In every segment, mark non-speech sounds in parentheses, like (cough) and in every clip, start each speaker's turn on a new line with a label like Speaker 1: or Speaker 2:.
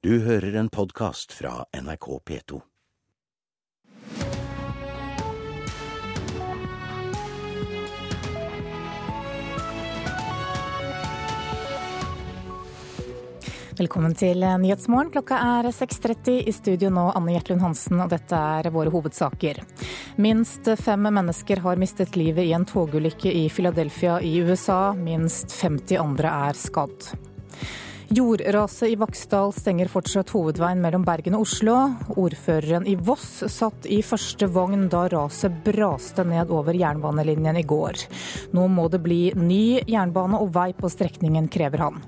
Speaker 1: Du hører en podkast fra NRK P2.
Speaker 2: Velkommen til Nyhetsmorgen. Klokka er 6.30. I studio nå Anne Gjertlund Hansen, og dette er våre hovedsaker. Minst fem mennesker har mistet livet i en togulykke i Philadelphia i USA. Minst 50 andre er skadd. Jordraset i Vaksdal stenger fortsatt hovedveien mellom Bergen og Oslo. Ordføreren i Voss satt i første vogn da raset braste ned over jernbanelinjen i går. Nå må det bli ny jernbane og vei på strekningen, krever han.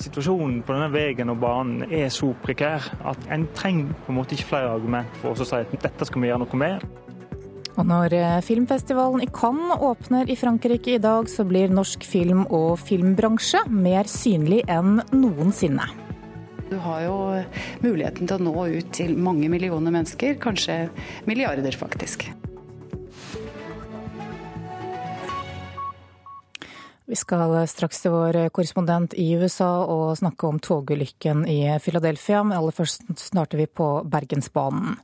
Speaker 3: Situasjonen på denne veien og banen er så prekær at en trenger på en måte ikke flere argument for å si at dette skal vi gjøre noe med.
Speaker 2: Og når eh, filmfestivalen i Cannes åpner i Frankrike i dag, så blir norsk film- og filmbransje mer synlig enn noensinne.
Speaker 4: Du har jo muligheten til å nå ut til mange millioner mennesker, kanskje milliarder faktisk.
Speaker 2: Vi skal straks til vår korrespondent i USA og snakke om togulykken i Philadelphia, men aller først starter vi på Bergensbanen.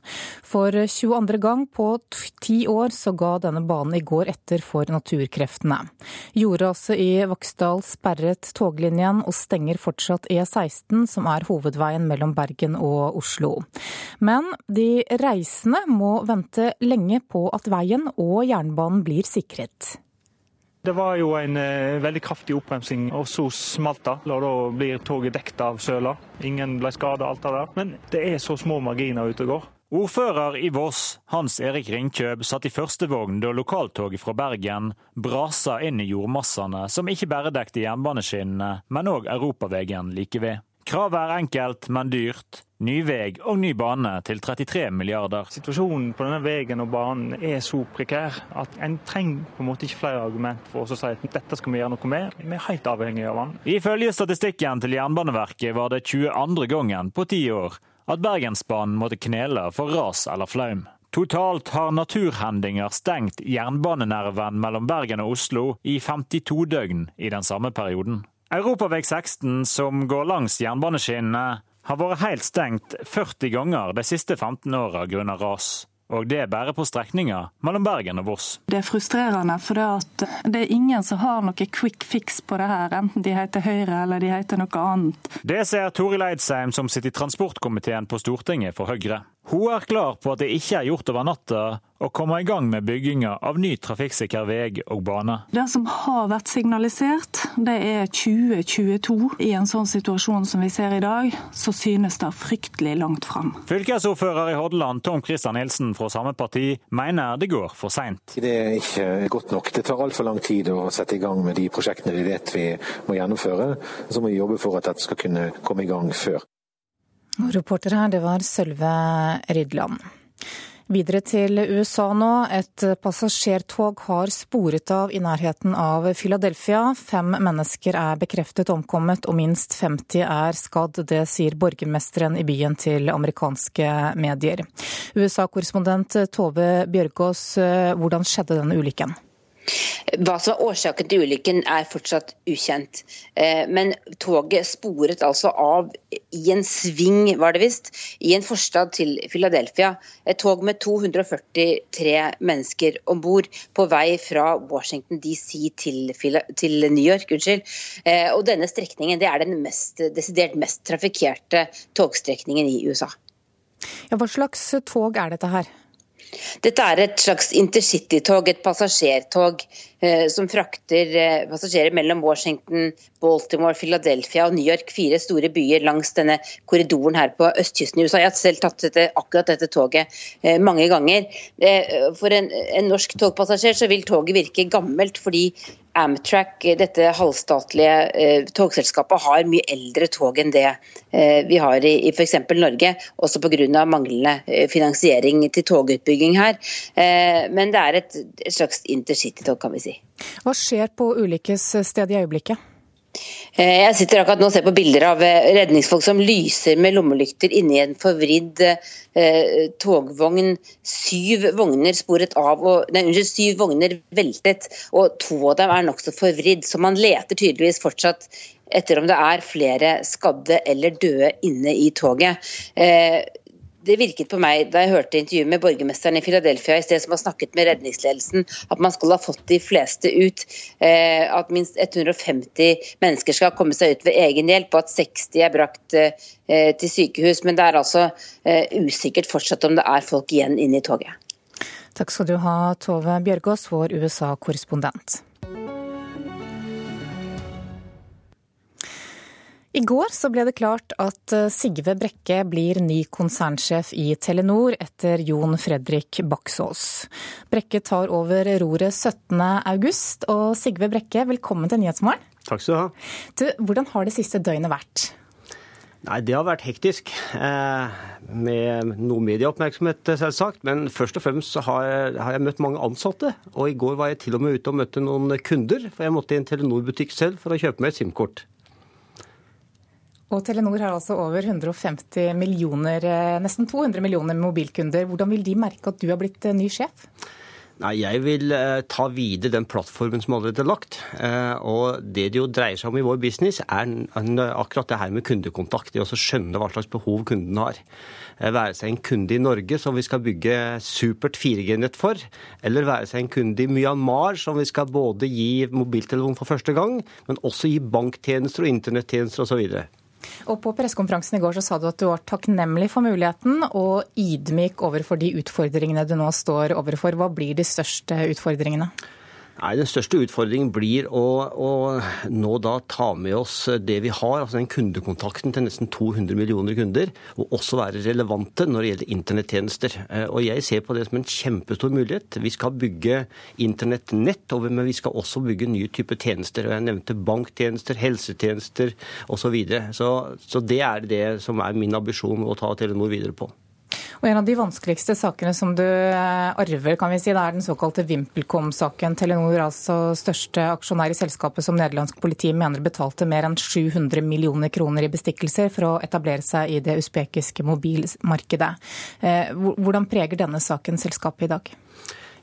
Speaker 2: For 22. gang på ti år så ga denne banen i går etter for naturkreftene. Jordraset i Vaksdal sperret toglinjen og stenger fortsatt E16, som er hovedveien mellom Bergen og Oslo. Men de reisende må vente lenge på at veien og jernbanen blir sikret.
Speaker 3: Det var jo en eh, veldig kraftig oppbremsing, og så smalt det. Og da blir toget dekket av søla. Ingen ble skada, alt det der. Men det er så små marginer ute og går.
Speaker 5: Ordfører i Voss, Hans Erik Ringkjøb, satt i første vogn da lokaltoget fra Bergen brasa inn i jordmassene som ikke bare dekte jernbaneskinnene, men òg europaveien like ved. Kravet er enkelt, men dyrt. Ny vei og ny bane til 33 milliarder.
Speaker 3: Situasjonen på denne veien og banen er så prekær at en trenger på en måte ikke flere argument for å si at dette skal vi gjøre noe med. Vi er helt avhengig av den.
Speaker 5: Ifølge statistikken til Jernbaneverket var det 22. gangen på ti år at Bergensbanen måtte knele for ras eller flaum. Totalt har naturhendinger stengt jernbanenerven mellom Bergen og Oslo i 52 døgn i den samme perioden. Europaveg 16, som går langs jernbaneskinnene, har vært helt stengt 40 ganger de siste 15 åra grunnet ras. Og det er bare på strekninga mellom Bergen og Voss.
Speaker 6: Det er frustrerende, for det, det er ingen som har noe quick fix på det her, enten de heter Høyre eller de heter noe annet.
Speaker 5: Det ser Toril Eidsheim, som sitter i transportkomiteen på Stortinget for Høyre. Hun er klar på at det ikke er gjort over natta å komme i gang med bygginga av ny trafikksikker vei og bane.
Speaker 6: Det som har vært signalisert, det er 2022. I en sånn situasjon som vi ser i dag, så synes det fryktelig langt fram.
Speaker 5: Fylkesordfører i Hordaland, Tom Christian Nilsen fra samme parti, mener det går for seint.
Speaker 7: Det er ikke godt nok. Det tar altfor lang tid å sette i gang med de prosjektene vi vet vi må gjennomføre. Så må vi jobbe for at dette skal kunne komme i gang før.
Speaker 2: Reporter her, det var Sølve Rydland. Videre til USA nå. Et passasjertog har sporet av i nærheten av Philadelphia. Fem mennesker er bekreftet omkommet og minst 50 er skadd. Det sier borgermesteren i byen til amerikanske medier. USA-korrespondent Tove Bjørgaas, hvordan skjedde denne ulykken?
Speaker 8: Hva som er årsaken til ulykken er fortsatt ukjent. Men toget sporet altså av i en sving, var det visst, i en forstad til Philadelphia. Et tog med 243 mennesker om bord på vei fra Washington DC til, New York. Unnskyld. Og denne strekningen er den mest, desidert mest trafikkerte togstrekningen i USA.
Speaker 2: Ja, hva slags tog er dette her?
Speaker 8: Dette er et slags intercitytog, et passasjertog eh, som frakter eh, passasjerer mellom Washington, Baltimore, Philadelphia og New York, fire store byer langs denne korridoren her på østkysten i USA. Jeg har selv tatt dette, akkurat dette toget eh, mange ganger. For en, en norsk togpassasjer så vil toget virke gammelt, fordi Amtrak, dette halvstatlige eh, togselskapet, har mye eldre tog enn det eh, vi har i, i f.eks. Norge, også pga. manglende eh, finansiering til togutbygging her. Eh, men det er et, et slags intercitytog, kan vi si.
Speaker 2: Hva skjer på ulykkesstedet i øyeblikket?
Speaker 8: Eh, jeg sitter akkurat nå og ser på bilder av eh, redningsfolk som lyser med lommelykter inni en forvridd eh, togvogn. Syv vogner sporet av, og, nei, unnskyld, syv vogner veltet, og to av dem er nokså forvridd. Så man leter tydeligvis fortsatt etter om det er flere skadde eller døde inne i toget. Eh, det virket på meg da jeg hørte intervjuet med borgermesteren i Philadelphia i sted, som har snakket med redningsledelsen, at man skal ha fått de fleste ut. Eh, at minst 150 mennesker skal komme seg ut ved egen hjelp, og at 60 er brakt eh, til sykehus. Men det er altså eh, usikkert fortsatt om det er folk igjen inne i toget.
Speaker 2: Takk skal du ha, Tove Bjørgaas, vår USA-korrespondent. I går så ble det klart at eh, Sigve Brekke blir ny konsernsjef i Telenor etter Jon Fredrik Baksås. Brekke tar over roret 17.8, og Sigve Brekke, velkommen til Nyhetsmorgen.
Speaker 9: Takk skal du ha.
Speaker 2: Du, hvordan har det siste døgnet vært?
Speaker 9: Nei, Det har vært hektisk, eh, med noe medieoppmerksomhet selvsagt. Men først og fremst så har jeg, har jeg, møtt mange ansatte. Og i går var jeg til og med ute og møtte noen kunder. For jeg måtte i en Telenor-butikk selv for å kjøpe meg et SIM-kort.
Speaker 2: Og Telenor har altså over 150 millioner, eh, nesten 200 millioner mobilkunder. Hvordan vil de merke at du har blitt eh, ny sjef?
Speaker 9: Nei, Jeg vil eh, ta videre den plattformen som allerede er lagt. Og Det det jo dreier seg om i vår business, er akkurat det her med kundekontakt. Det å skjønne hva slags behov kunden har. Være seg en kunde i Norge som vi skal bygge supert 4G-nett for, eller være seg en kunde i Myanmar som vi skal både gi mobiltelefon for første gang, men også gi banktjenester og internettjenester osv.
Speaker 2: Og På pressekonferansen i går så sa du at du var takknemlig for muligheten og ydmyk overfor de utfordringene du nå står overfor. Hva blir de største utfordringene?
Speaker 9: Nei, Den største utfordringen blir å, å, nå da ta med oss det vi har, altså den kundekontakten til nesten 200 millioner kunder, og også være relevante når det gjelder internettjenester. Eh, og Jeg ser på det som en kjempestor mulighet. Vi skal bygge internettnett, men vi skal også bygge nye typer tjenester. og Jeg nevnte banktjenester, helsetjenester osv. Så, videre. så Så det er det som er min ambisjon å ta Telenor videre på.
Speaker 2: Og En av de vanskeligste sakene som du eh, arver, kan vi si, det er den såkalte VimpelCom-saken. Telenor, altså største aksjonær i selskapet som nederlandsk politi mener betalte mer enn 700 millioner kroner i bestikkelser for å etablere seg i det usbekiske mobilmarkedet. Eh, hvordan preger denne saken selskapet i dag?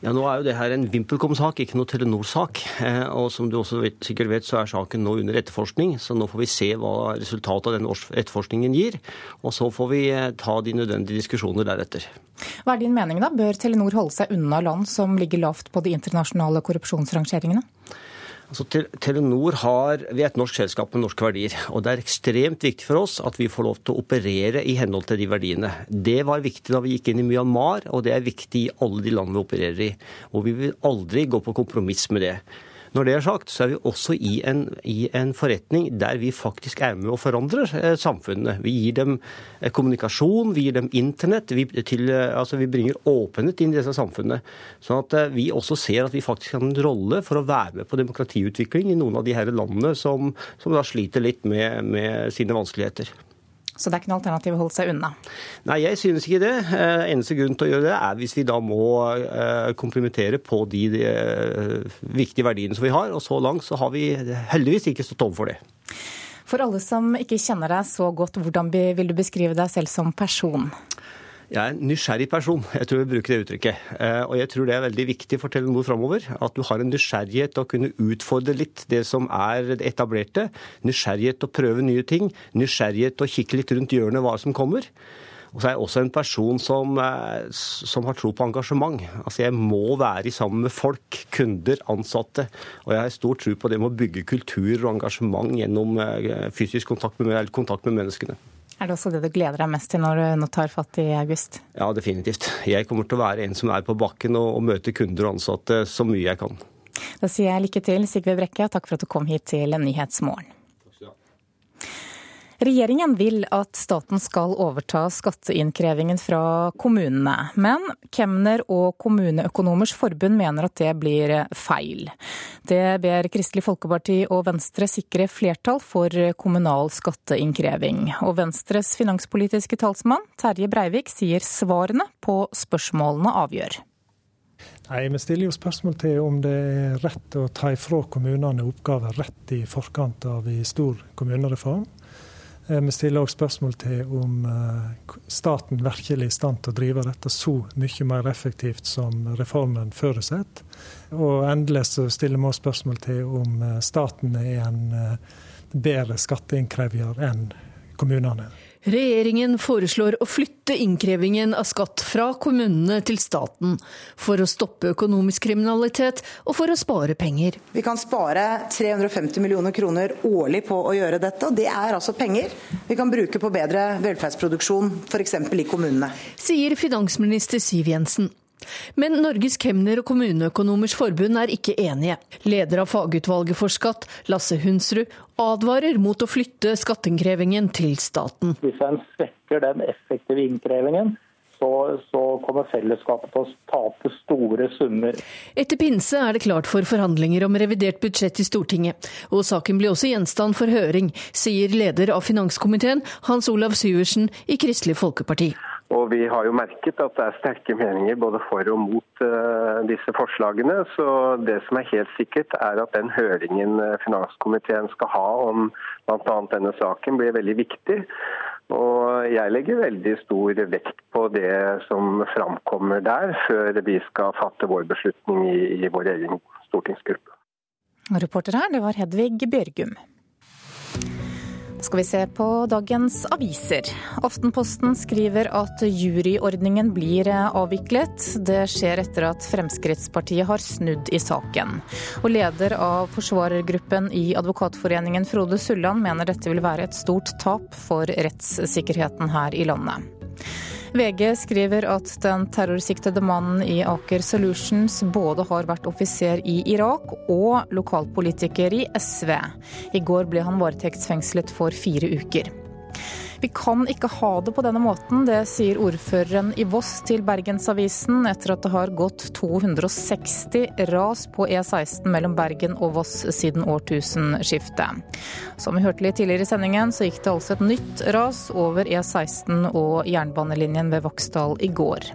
Speaker 9: Ja, Nå er jo det her en VimpelCom-sak, ikke noe Telenor-sak. Eh, og som du også vet, sikkert vet, så er saken nå under etterforskning. Så nå får vi se hva resultatet av den etterforskningen gir. Og så får vi eh, ta de nødvendige diskusjoner deretter.
Speaker 2: Hva er din mening, da? Bør Telenor holde seg unna land som ligger lavt på de internasjonale korrupsjonsrangeringene?
Speaker 9: Altså, Telenor har, vi er et norsk selskap med norske verdier. og Det er ekstremt viktig for oss at vi får lov til å operere i henhold til de verdiene. Det var viktig da vi gikk inn i Myanmar, og det er viktig i alle de land vi opererer i. Og Vi vil aldri gå på kompromiss med det. Når det er sagt, så er vi også i en, i en forretning der vi faktisk er med og forandrer eh, samfunnet. Vi gir dem eh, kommunikasjon, vi gir dem internett. Vi, til, eh, altså vi bringer åpenhet inn i disse samfunnet. Sånn at vi også ser at vi faktisk har en rolle for å være med på demokratiutvikling i noen av de her landene som, som da sliter litt med, med sine vanskeligheter.
Speaker 2: Så det er ikke noe alternativ å holde seg unna?
Speaker 9: Nei, jeg synes ikke det. Eh, eneste grunn til å gjøre det er hvis vi da må komplementere på de, de eh, viktige verdiene som vi har. Og så langt så har vi heldigvis ikke stått overfor det.
Speaker 2: For alle som ikke kjenner deg så godt, hvordan vil du beskrive deg selv som person?
Speaker 9: Jeg er en nysgjerrig person, jeg tror vi bruker det uttrykket. Eh, og jeg tror det er veldig viktig for Telenor framover. At du har en nysgjerrighet til å kunne utfordre litt det som er det etablerte. Nysgjerrighet til å prøve nye ting. Nysgjerrighet til å kikke litt rundt hjørnet hva som kommer. Og så er jeg også en person som, eh, som, har tro på engasjement. Altså Jeg må være sammen med folk, kunder, ansatte. Og jeg har stor tro på det med å bygge kultur og engasjement gjennom eh, fysisk kontakt med, kontakt med menneskene.
Speaker 2: Er det også det du gleder deg mest til når du nå tar fatt i august?
Speaker 9: Ja, definitivt. Jeg kommer til å være en som er på bakken og, og møte kunder og ansatte så mye jeg kan.
Speaker 2: Da sier jeg lykke til, Sigve Brekke. og Takk for at du kom hit til Nyhetsmorgen. Regjeringen vil at staten skal overta skatteinnkrevingen fra kommunene. Men Kemner og Kommuneøkonomers forbund mener at det blir feil. Det ber Kristelig Folkeparti og Venstre sikre flertall for kommunal skatteinnkreving. Og Venstres finanspolitiske talsmann Terje Breivik sier svarene på spørsmålene avgjør.
Speaker 10: Nei, Vi stiller jo spørsmål til om det er rett å ta ifra kommunene oppgaver rett i forkant av en stor kommunereform. Eh, vi stiller òg spørsmål til om eh, staten virkelig er i stand til å drive dette så mye mer effektivt som reformen forutsetter. Og endelig så stiller vi òg spørsmål til om eh, staten er en bedre skatteinnkrever enn kommunene.
Speaker 11: Regjeringen foreslår å flytte innkrevingen av skatt fra kommunene til staten, for å stoppe økonomisk kriminalitet og for å spare penger.
Speaker 12: Vi kan spare 350 millioner kroner årlig på å gjøre dette, og det er altså penger vi kan bruke på bedre velferdsproduksjon, f.eks. i kommunene.
Speaker 11: Sier finansminister Siv Jensen. Men Norges kemner- og kommuneøkonomers forbund er ikke enige. Leder av fagutvalget for skatt, Lasse Hunsrud, advarer mot å flytte skatteinnkrevingen til staten.
Speaker 13: Hvis en svekker den effektive innkrevingen, så, så, kommer fellesskapet til å tape store summer.
Speaker 11: Etter pinse er det klart for forhandlinger om revidert budsjett i Stortinget. Og saken blir også gjenstand for høring, sier leder av finanskomiteen, Hans Olav Syversen i Kristelig Folkeparti.
Speaker 14: Og Vi har jo merket at det er sterke meninger både for og mot uh, disse forslagene. Så det som er helt sikkert, er at den høringen eh, finanskomiteen skal ha om bl.a. denne saken, blir veldig viktig. Og jeg legger veldig stor vekt på det som framkommer der, før vi skal fatte vår beslutning i vår egen stortingsgruppe.
Speaker 2: Reporter her, det var Hedvig Bjørgum skal vi se på dagens aviser. Aftenposten skriver at juryordningen blir avviklet. Det skjer etter at Fremskrittspartiet har snudd i saken. Og leder av forsvarergruppen i Advokatforeningen, Frode Sulland, mener dette vil være et stort tap for rettssikkerheten her i landet. VG skriver at den terrorsiktede mannen i Aker Solutions både har vært offiser i Irak og lokalpolitiker i SV. I går ble han varetektsfengslet for fire uker. Vi kan ikke ha det på denne måten, det sier ordføreren i Voss til Bergensavisen etter at det har gått 260 ras på E16 mellom Bergen og Voss siden årtusenskiftet. Som vi hørte litt tidligere i sendingen, så gikk det altså et nytt ras over E16 og jernbanelinjen ved Vaksdal i går.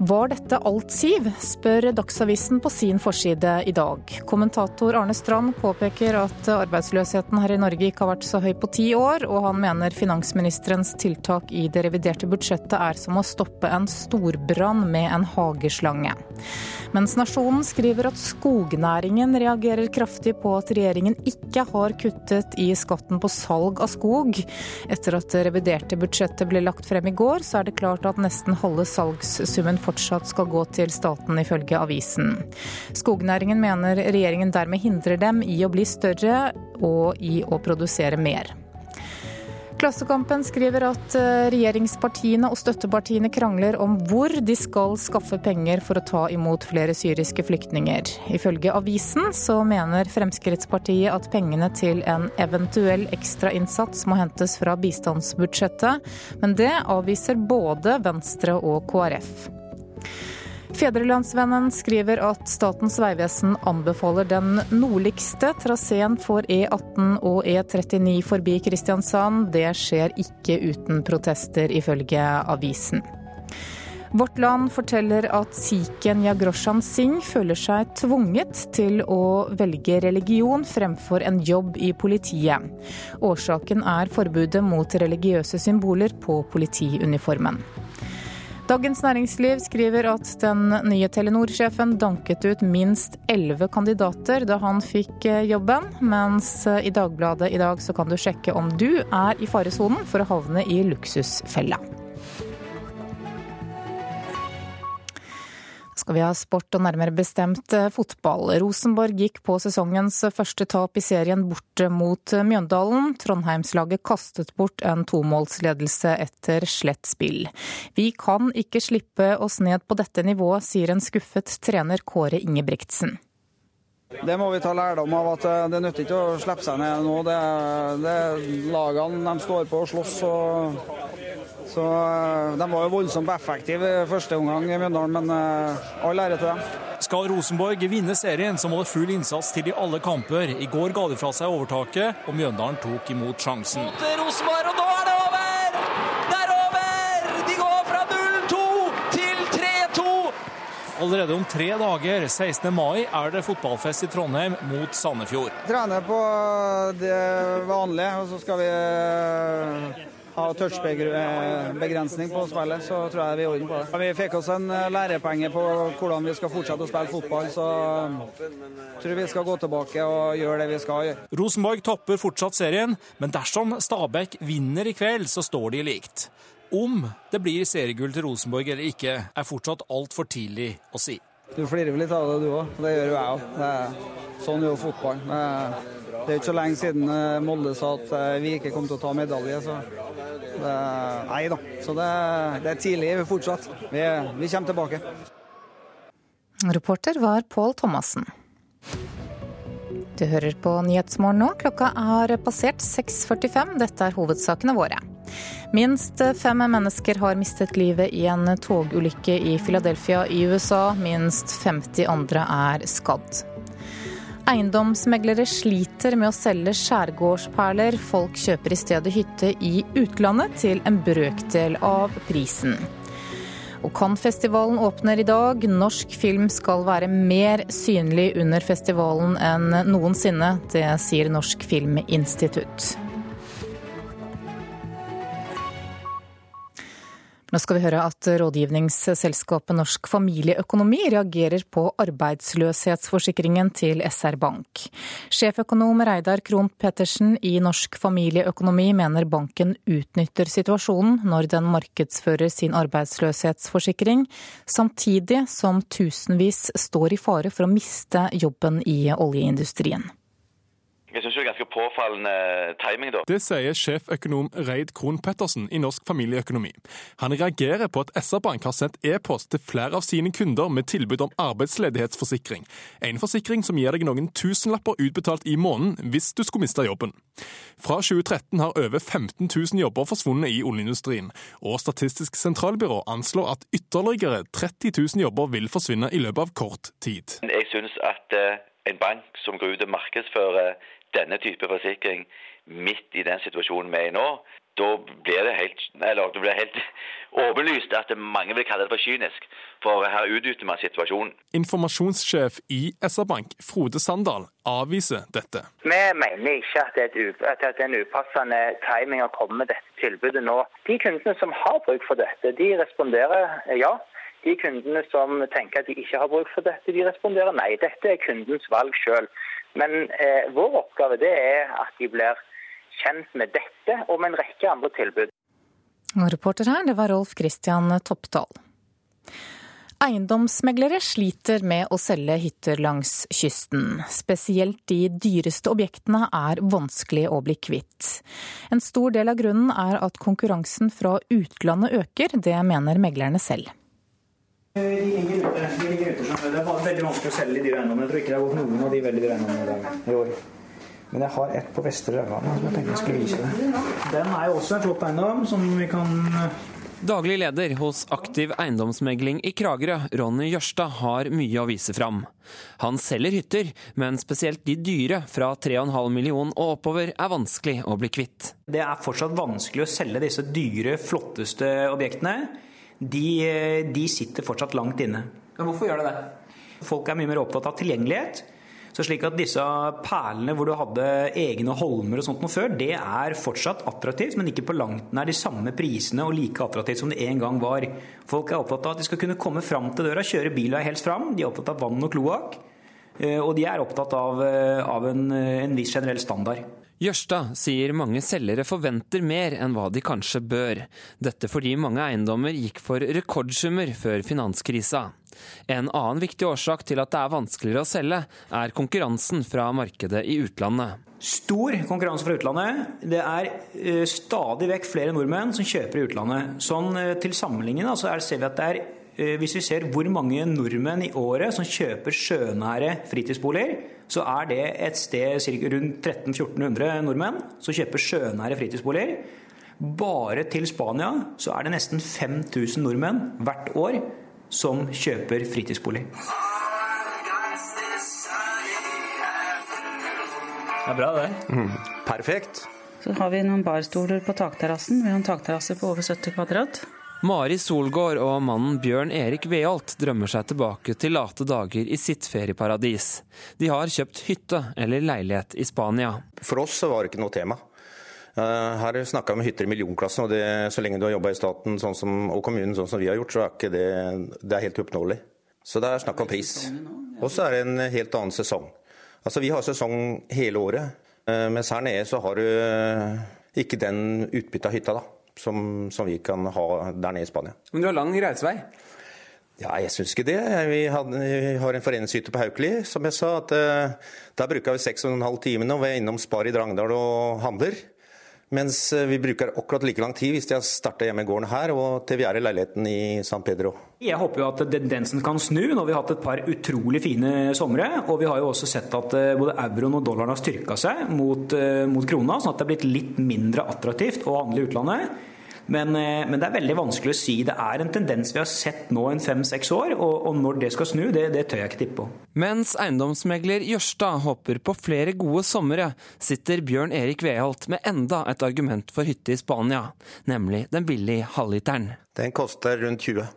Speaker 2: Var dette alt, Siv, spør Dagsavisen på sin forside i dag. Kommentator Arne Strand påpeker at arbeidsløsheten her i Norge ikke har vært så høy på ti år, og han mener finansministerens tiltak i det reviderte budsjettet er som å stoppe en storbrann med en hageslange. Mens Nasjonen skriver at skognæringen reagerer kraftig på at regjeringen ikke har kuttet i skatten på salg av skog. Etter at det reviderte budsjettet ble lagt frem i går, så er det klart at nesten halve salgssummen fortsatt skal gå til staten, ifølge avisen. Skognæringen mener regjeringen dermed hindrer dem i å bli større og i å produsere mer. Klassekampen skriver at eh, regjeringspartiene og støttepartiene krangler om hvor de skal skaffe penger for å ta imot flere syriske flyktninger. Ifølge avisen så mener Fremskrittspartiet at pengene til en eventuell ekstrainnsats må hentes fra bistandsbudsjettet, men det avviser både Venstre og KrF. Fedrelandsvennen skriver at Statens vegvesen anbefaler den nordligste traseen for E18 og E39 forbi Kristiansand. Det skjer ikke uten protester, ifølge avisen. Vårt Land forteller at sikhen Yagroshan Singh føler seg tvunget til å velge religion fremfor en jobb i politiet. Årsaken er forbudet mot religiøse symboler på politiuniformen. Dagens Næringsliv skriver at den nye Telenor-sjefen danket ut minst elleve kandidater da han fikk eh, jobben, mens eh, i Dagbladet i dag så kan du sjekke om du er i faresonen for å havne i luksusfella. Skal vi ha sport, og nærmere bestemt eh, fotball. Rosenborg gikk på sesongens første tap i serien borte mot eh, Mjøndalen. Trondheimslaget kastet bort en tomålsledelse etter slett spill. Vi kan ikke slippe oss ned på dette nivået, sier en skuffet trener Kåre Ingebrigtsen.
Speaker 15: Det må vi ta lærdom av, at eh, det nytter ikke å slippe seg ned nå. Det, det Lagene de står på og slåss. og så eh, De var jo voldsomt effektive første omgang i Mjøndalen, men uh, all ære til dem.
Speaker 16: Skal Rosenborg vinne serien, så må det full innsats til i alle kamper. I går ga de fra seg overtaket, og Mjøndalen tok imot sjansen.
Speaker 17: Rosenborg, og nå er det
Speaker 16: Allerede om tre dager, 16. mai, er det fotballfest i Trondheim mot Sandefjord.
Speaker 15: Trener på det vanlige, og så skal vi eh, ha touchbegrensning på spillet, så tror jeg vi er i orden på det. Vi fikk oss en eh, lærepenge på hvordan vi skal fortsette å spille fotball, så jeg tror vi skal gå tilbake og gjøre det vi skal gjøre.
Speaker 16: Rosenborg topper fortsatt serien, men dersom Stabæk vinner i kveld, så står de likt. Om det blir seriegull til Rosenborg eller ikke, er fortsatt altfor tidlig å si.
Speaker 15: Du flirer vel litt av det, du òg. Det gjør jo jeg òg. Sånn er jo fotball. Det er, ikke så lenge siden eh, Molde sa at eh, vi ikke kom til å ta medalje. Så det, nei da. Så det, det er tidlig fortsatt. Vi, vi kommer tilbake.
Speaker 2: Reporter var Pål Thomassen. Du hører på Nyhetsmorgen nå. Klokka er passert 6.45. Dette er hovedsakene våre. Minst fem mennesker har mistet livet i en togulykke i Philadelphia i USA. Minst 50 andre er skadd. Eiendomsmeglere sliter med å selge skjærgårdsperler. Folk kjøper i stedet hytte i utlandet til en brøkdel av prisen. Og Cannes-festivalen åpner i dag. Norsk film skal være mer synlig under festivalen enn noensinne. Det sier Norsk Filminstitutt. Nå skal vi høre at rådgivningsselskapet Norsk familieøkonomi reagerer på arbeidsløshetsforsikringen til SR Bank. Sjeføkonom Reidar Krohn Pettersen i Norsk familieøkonomi mener banken utnytter situasjonen når den markedsfører sin arbeidsløshetsforsikring, samtidig som tusenvis står i fare for å miste jobben i oljeindustrien.
Speaker 17: Jeg syns det er ganske påfallende timing, da.
Speaker 18: Det sier sjeføkonom Reid Krohn Pettersen i Norsk familieøkonomi. Han reagerer på at SR-Bank har sendt e-post til flere av sine kunder med tilbud om arbeidsledighetsforsikring. En forsikring som gir deg noen tusenlapper utbetalt i måneden hvis du skulle miste jobben. Fra 2013 har over 15 000 jobber forsvunnet i oljeindustrien, og Statistisk sentralbyrå anslår at ytterligere 30 000 jobber vil forsvinne i løpet av kort tid.
Speaker 17: Jeg synes at eh, en bank som går ut og markedsfører denne type forsikring midt i den situasjonen vi er i nå, da blir det helt, eller det blir helt (laughs) åpenlyst at mange vil kalle det for kynisk. For her utnytter man situasjonen.
Speaker 18: Informasjonssjef i SR-Bank, Frode Sandal, avviser dette.
Speaker 19: Vi mener ikke at det, er, at det er en upassende timing å komme med dette tilbudet nå. De kundene som har bruk for dette, de responderer ja. De kundene som tenker at de ikke har bruk for dette, de responderer nei. Dette er kundens valg sjøl. Men eh, vår oppgave det er at de blir kjent med dette og med en rekke andre tilbud.
Speaker 2: Og reporter her, det var Rolf Christian Toppdal. Eiendomsmeglere sliter med å selge hytter langs kysten. Spesielt de dyreste objektene er vanskelig å bli kvitt. En stor del av grunnen er at konkurransen fra utlandet øker, det mener meglerne selv.
Speaker 20: De ligger ute. De ligger ute det er veldig vanskelig å selge de dyre eiendommene. Jeg tror ikke det har gått noen av de veldig dyre eiendommene i i år. Men jeg har ett på Vestre Rauland som jeg tenkte jeg skulle vise deg. Den er jo også en flott eiendom som vi kan
Speaker 21: Daglig leder hos Aktiv eiendomsmegling i Kragerø, Ronny Jørstad, har mye å vise fram. Han selger hytter, men spesielt de dyre fra 3,5 million og oppover er vanskelig å bli kvitt.
Speaker 20: Det er fortsatt vanskelig å selge disse dyre, flotteste objektene. De, de sitter fortsatt langt inne.
Speaker 21: Men hvorfor gjør det det?
Speaker 20: Folk er mye mer opptatt av tilgjengelighet. Så slik at disse perlene hvor du hadde egne holmer og sånt noe før, det er fortsatt attraktivt, men ikke på langt nær de samme prisene og like attraktivt som det en gang var. Folk er opptatt av at de skal kunne komme fram til døra, kjøre bilen helst fram. De er opptatt av vann og kloakk. Og de er opptatt av, av en, en viss generell standard.
Speaker 21: Jørstad sier mange selgere forventer mer enn hva de kanskje bør. Dette fordi mange eiendommer gikk for rekordsummer før finanskrisa. En annen viktig årsak til at det er vanskeligere å selge, er konkurransen fra markedet i utlandet.
Speaker 20: Stor konkurranse fra utlandet. Det er stadig vekk flere nordmenn som kjøper i utlandet. Sånn til sammenligning så ser vi at det er hvis vi ser hvor mange nordmenn i året som kjøper sjønære fritidsboliger, så er det et sted rundt 1300-1400 nordmenn som kjøper sjønære fritidsboliger. Bare til Spania så er det nesten 5000 nordmenn hvert år som kjøper fritidsbolig.
Speaker 21: Det er bra, det.
Speaker 20: Mm, perfekt.
Speaker 4: Så har vi noen barstoler på takterrassen. Vi har en takterrasse på over 70 kvadrat.
Speaker 21: Mari Solgård og mannen Bjørn Erik Veholt drømmer seg tilbake til late dager i sitt ferieparadis. De har kjøpt hytte eller leilighet i Spania.
Speaker 22: For oss var det ikke noe tema. Eh, her snakker vi om hytter i millionklassen, og det, så lenge du har jobba i staten sånn som, og kommunen sånn som vi har gjort, så er det, det er helt uoppnåelig. Så det er snakk om pris. Og så er det en helt annen sesong. Altså Vi har sesong hele året, eh, mens her nede så har du eh, ikke den utbytta hytta. da som, som, vi kan ha der nede i Spania.
Speaker 21: Men du har lang reisevei?
Speaker 22: Ja, jeg syns ikke det. Vi, hadde, vi har en foreningshytte på Haukeli, som jeg sa. at uh, Der bruker vi seks og en halv time når vi er innom Spar i Drangedal og handler. Mens eh, vi bruker akkurat like lang tid hvis de har starta hjemme i gården her og til vi er i leiligheten i San Pedro.
Speaker 20: Jeg håper jo at tendensen kan snu. Nå har vi hatt et par utrolig fine somre. Og vi har jo også sett at eh, både euroen og dollaren har styrka seg mot, mot krona, sånn at det er blitt litt mindre attraktivt å handle i utlandet. Men, eh, men, det er veldig vanskelig å si. Det er en tendens vi har sett nå en fem-seks år, og, og, når det skal snu, det, det tør jeg ikke tippe på.
Speaker 21: Mens eiendomsmegler Jørstad håper på flere gode somre, sitter Bjørn Erik Veholt med enda et argument for hytte i Spania, nemlig den billige halvliteren.
Speaker 22: Den koster rundt 20.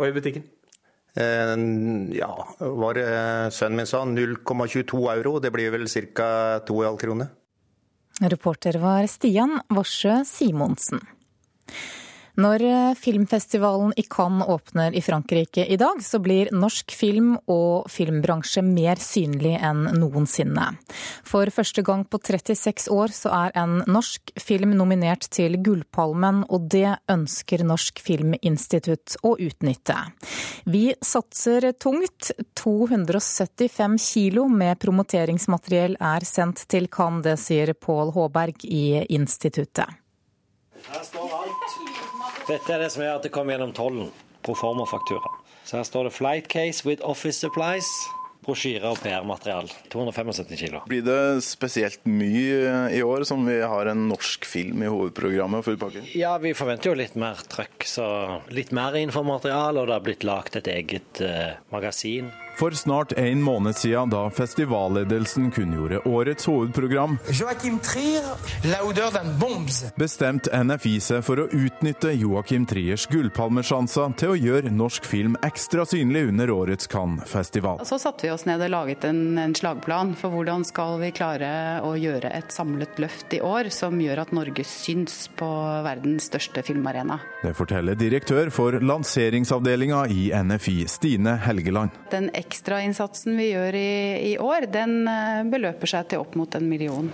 Speaker 21: Og i butikken?
Speaker 22: Eh, ja, var sønnen min sa 0,22 euro. Det blir vel ca. 2,5 kroner.
Speaker 2: Reporter var Stian Vorsø Simonsen. Når eh, filmfestivalen i Cannes åpner i Frankrike i dag, så blir norsk film og filmbransje mer synlig enn noensinne. For første gang på 36 år så er en norsk film nominert til Gullpalmen, og det ønsker Norsk Filminstitutt å utnytte. Vi satser tungt. 275 kilo med promoteringsmateriell er sendt til Cannes, det sier Pål Håberg i instituttet.
Speaker 23: Her står alt. Dette er det som gjør at det kommer gjennom tollen. Proforma-faktura. Så her står det 'Flight case with office supplies'. Brosjyre og PR-material. 275 kilo.
Speaker 24: Blir det spesielt mye i år, som vi har en norsk film i hovedprogrammet for utpakken?
Speaker 23: Ja, vi forventer jo litt mer trøkk. Så litt mer infomaterial, og det har blitt lagt et eget uh, magasin.
Speaker 25: For snart en måned siden, da festivalledelsen kunngjorde årets hovedprogram, bestemte NFI seg for å utnytte Joakim Triers gullpalmesjanser til å gjøre norsk film ekstra synlig under årets Cannes-festival.
Speaker 4: Så satte vi oss ned og laget en, en, slagplan for hvordan skal vi klare å gjøre et samlet løft i år som gjør at Norge syns på verdens største filmarena.
Speaker 25: Det forteller direktør for lanseringsavdelinga i NFI, Stine Helgeland.
Speaker 4: Den ekstrainnsatsen vi gjør i, i år, den eh, beløper seg til opp mot en million.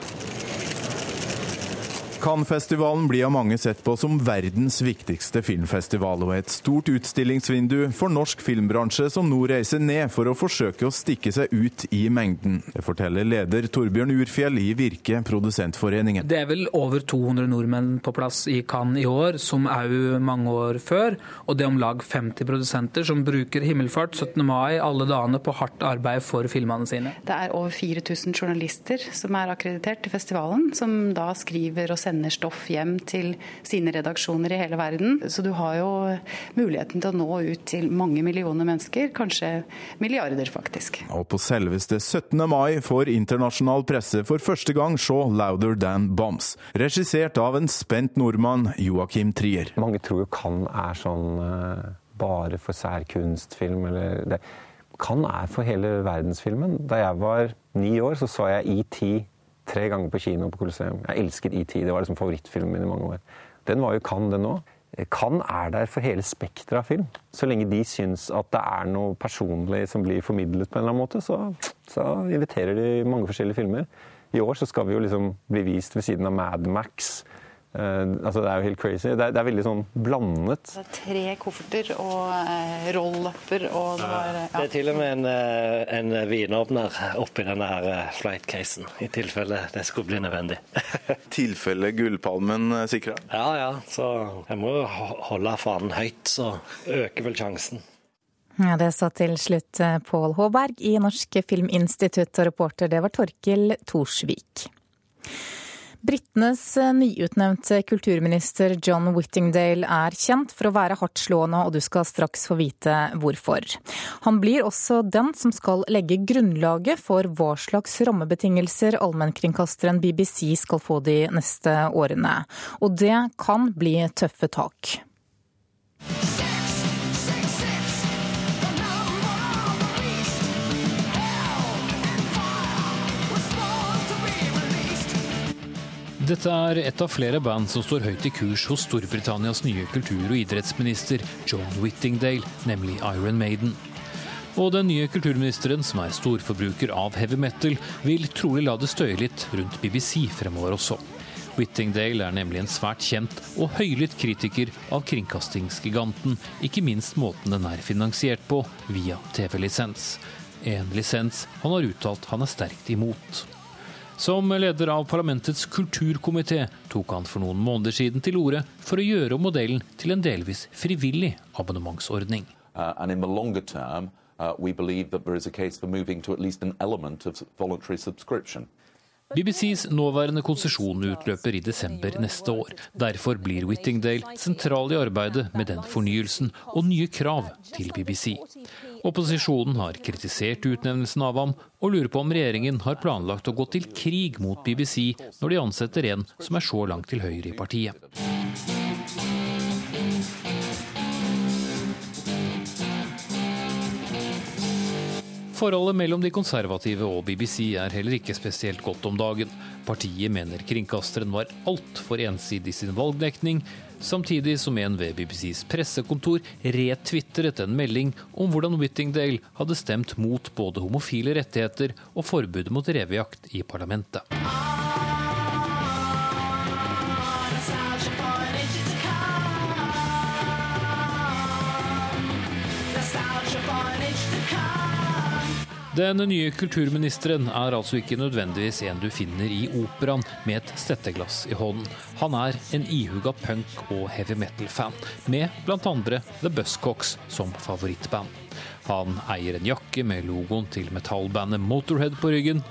Speaker 25: Cannes-festivalen blir av mange sett på som verdens viktigste filmfestival, og et stort utstillingsvindu for norsk filmbransje som nå reiser ned for å forsøke å stikke seg ut i mengden. Det forteller leder Torbjørn Urfjell i Virke Produsentforeningen.
Speaker 26: Det er vel over 200 nordmenn på plass i Cannes i år, som òg mange år før. Og det er om lag 50 produsenter som bruker himmelfart 17. mai alle dagene på hardt arbeid for filmene sine.
Speaker 4: Det er over 4000 journalister som er akkreditert til festivalen, som da skriver og sender sender stoff hjem til sine redaksjoner i hele verden. Så du har jo muligheten til å nå ut til mange millioner mennesker, kanskje milliarder faktisk.
Speaker 25: Og på selveste 17. mai får internasjonal presse for første gang se 'Louder Than Bombs', regissert av en spent nordmann, Joakim Trier.
Speaker 27: Mange tror jo kan er sånn uh, bare for særkunstfilm, eller det. Kan er for hele verdensfilmen. Da jeg var ni år, så så jeg ET tre ganger på kino på Colosseum. Jeg elsket ET. Det var liksom favorittfilmen min i mange år. Den var jo Cannes, den òg. Cannes er der for hele spekteret av film. Så lenge de syns at det er noe personlig som blir formidlet på en eller annen måte, så, så inviterer de mange forskjellige filmer. I år så skal vi jo liksom bli vist ved siden av Mad Max, altså Det er jo helt crazy. Det er, det er veldig sånn blandet.
Speaker 4: Det er tre kofferter og uh, roll-lapper og det var
Speaker 23: ja. Det er til og med en, uh, en vinåpner oppi denne her flight-casen, i tilfelle det skulle bli nødvendig. (laughs)
Speaker 24: tilfelle Gullpalmen sikra?
Speaker 23: Ja ja, så jeg må jo holde fanen høyt, så øker vel sjansen.
Speaker 2: Ja, Det sa til slutt Pål Håberg i Norsk Filminstitutt, og reporter det var Torkil Thorsvik. Britenes eh, nyutnevnte kulturminister John Whittingdale er kjent for å være hardtslående, og du skal straks få vite hvorfor. Han blir også den som skal legge grunnlaget for hva slags rammebetingelser allmennkringkasteren BBC skal få de neste årene. Og det kan bli tøffe tak.
Speaker 28: Dette er et av flere band som står høyt i kurs hos Storbritannias nye kultur- og idrettsminister John Whittingdale, nemlig Iron Maiden. Og den nye kulturministeren, som er storforbruker av heavy metal, vil trolig la det støye litt rundt BBC fremover også. Whittingdale er nemlig en svært kjent og høylytt kritiker av kringkastingsgiganten, ikke minst måten den er finansiert på, via TV-lisens. En lisens han har uttalt han er sterkt imot. Som leder av parlamentets kulturkomité tok han for noen måneder siden til orde for å gjøre om modellen til en delvis frivillig abonnementsordning.
Speaker 29: Uh, term, uh.
Speaker 28: BBCs nåværende konsesjon utløper i desember neste år. Derfor blir Whittingdale sentral i arbeidet med den fornyelsen og nye krav til BBC. Opposisjonen har kritisert utnevnelsen av ham, og lurer på om regjeringen har planlagt å gå til krig mot BBC når de ansetter en som er så langt til høyre i partiet. Forholdet mellom de konservative og BBC er heller ikke spesielt godt om dagen. Partiet mener kringkasteren var altfor ensidig i sin valgdekning, samtidig som en ved BBCs pressekontor retvitret en melding om hvordan Whittingdale hadde stemt mot både homofile rettigheter og forbudet mot revejakt i parlamentet. Den nye kulturministeren er altså ikke nødvendigvis en du finner i operaen med et stetteglass i hånden. Han er en ihuga punk- og heavy metal-fan, med bl.a. The Buscocks som favorittband. Han eier en jakke med logoen til metallbandet Motorhead på ryggen,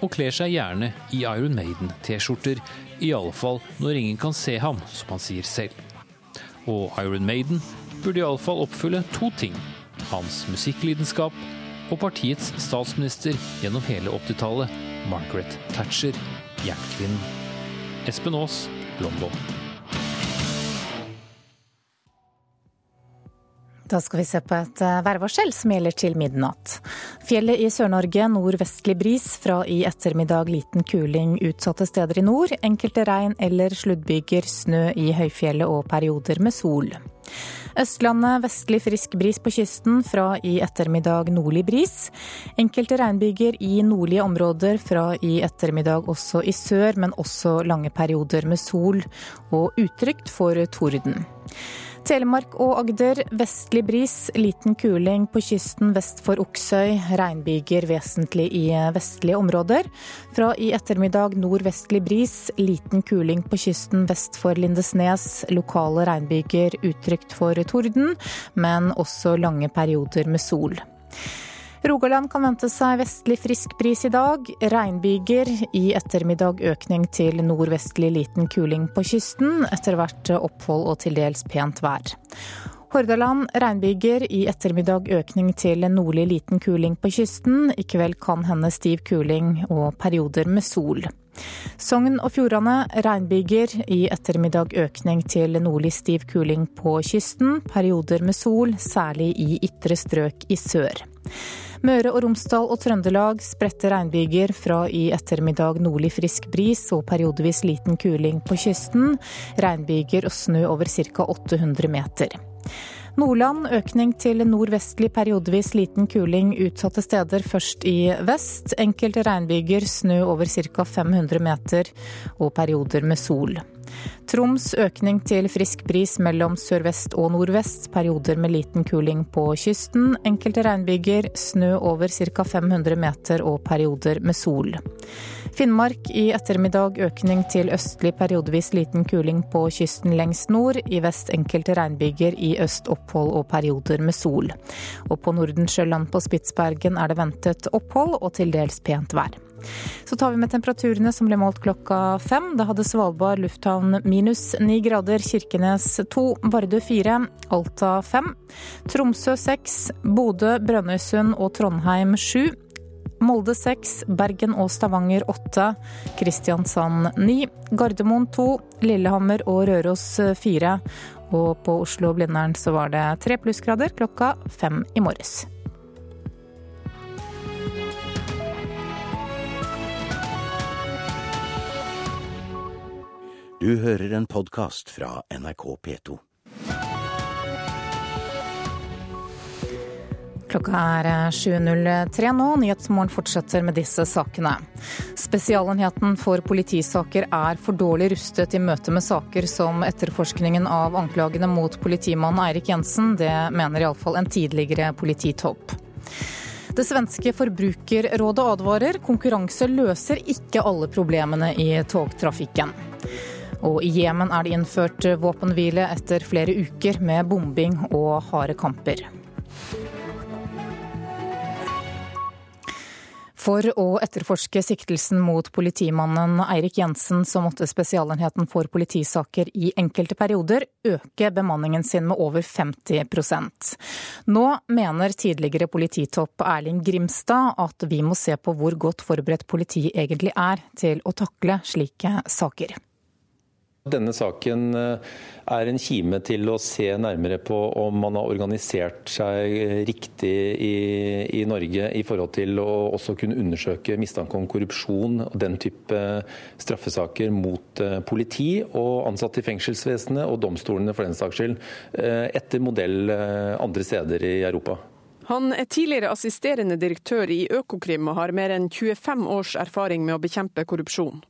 Speaker 28: og kler seg gjerne i Iron Maiden-T-skjorter, i alle fall når ingen kan se ham, som han sier selv. Og Iron Maiden burde iallfall oppfylle to ting. Hans musikklidenskap og partiets statsminister gjennom hele 80-tallet, Margaret Thatcher, jernkvinnen. Espen Aas, London.
Speaker 2: Da skal vi se på et eh, værvarsel som gjelder til midnatt. Fjellet i Sør-Norge nordvestlig bris, fra i ettermiddag liten kuling utsatte steder i nord. Enkelte regn- eller sluddbyger, snø i høyfjellet og perioder med sol. Østlandet vestlig frisk bris på kysten, fra i ettermiddag nordlig bris. Enkelte regnbyger i nordlige områder, fra i ettermiddag også i sør, men også lange perioder med sol, og utrygt for torden. Telemark og Agder vestlig bris, liten kuling på kysten vest for Oksøy. Regnbyger vesentlig i vestlige områder. Fra i ettermiddag nordvestlig bris, liten kuling på kysten vest for Lindesnes. Lokale regnbyger utrygt for torden, men også lange perioder med sol. Rogaland kan vente seg vestlig frisk bris i dag. Regnbyger. I ettermiddag økning til nordvestlig liten kuling på kysten. Etter hvert opphold og til dels pent vær. Hordaland regnbyger. I ettermiddag økning til nordlig liten kuling på kysten. I kveld kan hende stiv kuling og perioder med sol. Sogn og Fjordane regnbyger. I ettermiddag økning til nordlig stiv kuling på kysten. Perioder med sol, særlig i ytre strøk i sør. Møre og Romsdal og Trøndelag spredte regnbyger fra i ettermiddag nordlig frisk bris og periodevis liten kuling på kysten. Regnbyger og snø over ca. 800 meter. Nordland økning til nordvestlig periodevis liten kuling utsatte steder, først i vest. Enkelte regnbyger, snø over ca. 500 meter og perioder med sol. Troms økning til frisk bris mellom sørvest og nordvest, perioder med liten kuling på kysten. Enkelte regnbyger, snø over ca. 500 meter og perioder med sol. Finnmark i ettermiddag økning til østlig periodevis liten kuling på kysten lengst nord. I vest enkelte regnbyger, i øst opphold og perioder med sol. Og på Nordensjøland på Spitsbergen er det ventet opphold og til dels pent vær. Så tar vi med temperaturene som ble målt klokka fem. Da hadde Svalbard lufthavn minus ni grader, Kirkenes to, Vardø fire, Alta fem, Tromsø seks, Bodø, Brønnøysund og Trondheim sju. Molde seks, Bergen og Stavanger åtte, Kristiansand ni, Gardermoen to, Lillehammer og Røros fire. Og på Oslo og Blindern så var det tre plussgrader klokka fem i morges.
Speaker 30: Du hører en podkast fra NRK P2.
Speaker 2: Klokka er 7.03 nå. Nyhetsmorgen fortsetter med disse sakene. Spesialenheten for politisaker er for dårlig rustet i møte med saker som etterforskningen av anklagene mot politimannen Eirik Jensen. Det mener iallfall en tidligere polititopp. Det svenske forbrukerrådet advarer konkurranse løser ikke alle problemene i togtrafikken. Og i Jemen er det innført våpenhvile etter flere uker med bombing og harde kamper. For å etterforske siktelsen mot politimannen Eirik Jensen, så måtte Spesialenheten for politisaker i enkelte perioder øke bemanningen sin med over 50% Nå mener tidligere polititopp Erling Grimstad at vi må se på hvor godt forberedt politiet egentlig er til å takle slike saker.
Speaker 31: Denne saken eh, er en kime til å se nærmere på om man har organisert seg riktig i, i, Norge i forhold til å også kunne undersøke mistanke om korrupsjon og den type straffesaker mot eh, politi og ansatte i fengselsvesenet og domstolene for den saks skyld, eh, etter modell andre steder i Europa.
Speaker 32: Han er tidligere assisterende direktør i Økokrim og har mer enn 25 års erfaring med å bekjempe korrupsjon.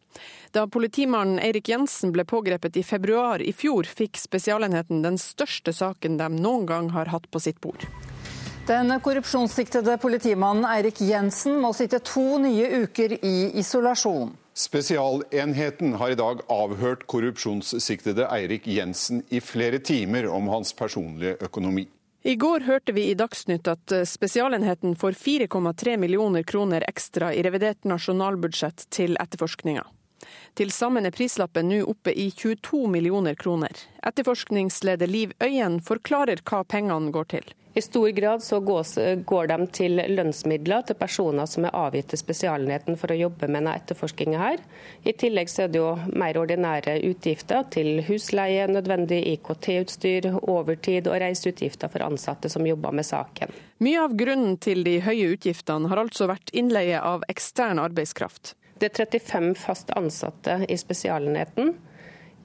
Speaker 32: Da politimannen Eirik Jensen ble pågrepet i februar i fjor, fikk Spesialenheten den største saken de noen gang har hatt på sitt bord.
Speaker 33: Den korrupsjonssiktede politimannen Eirik Jensen må sitte to nye uker i isolasjon.
Speaker 34: Spesialenheten har i dag avhørt korrupsjonssiktede Eirik Jensen i flere timer om hans personlige økonomi.
Speaker 32: I går hørte vi i Dagsnytt at Spesialenheten får 4,3 millioner kroner ekstra i revidert nasjonalbudsjett til etterforskninga. Til sammen er prislappen nå oppe i 22 millioner kroner. Etterforskningsleder Liv Øyen forklarer hva pengene går til.
Speaker 35: I stor grad så går de til lønnsmidler til personer som er avgitt til Spesialenheten for å jobbe med denne etterforskninga her. I tillegg så er det jo mer ordinære utgifter til husleie, nødvendig IKT-utstyr, overtid og reiseutgifter for ansatte som jobber med saken.
Speaker 32: Mye av grunnen til de høye utgiftene har altså vært innleie av ekstern arbeidskraft.
Speaker 35: Det er 35 fast ansatte i Spesialenheten.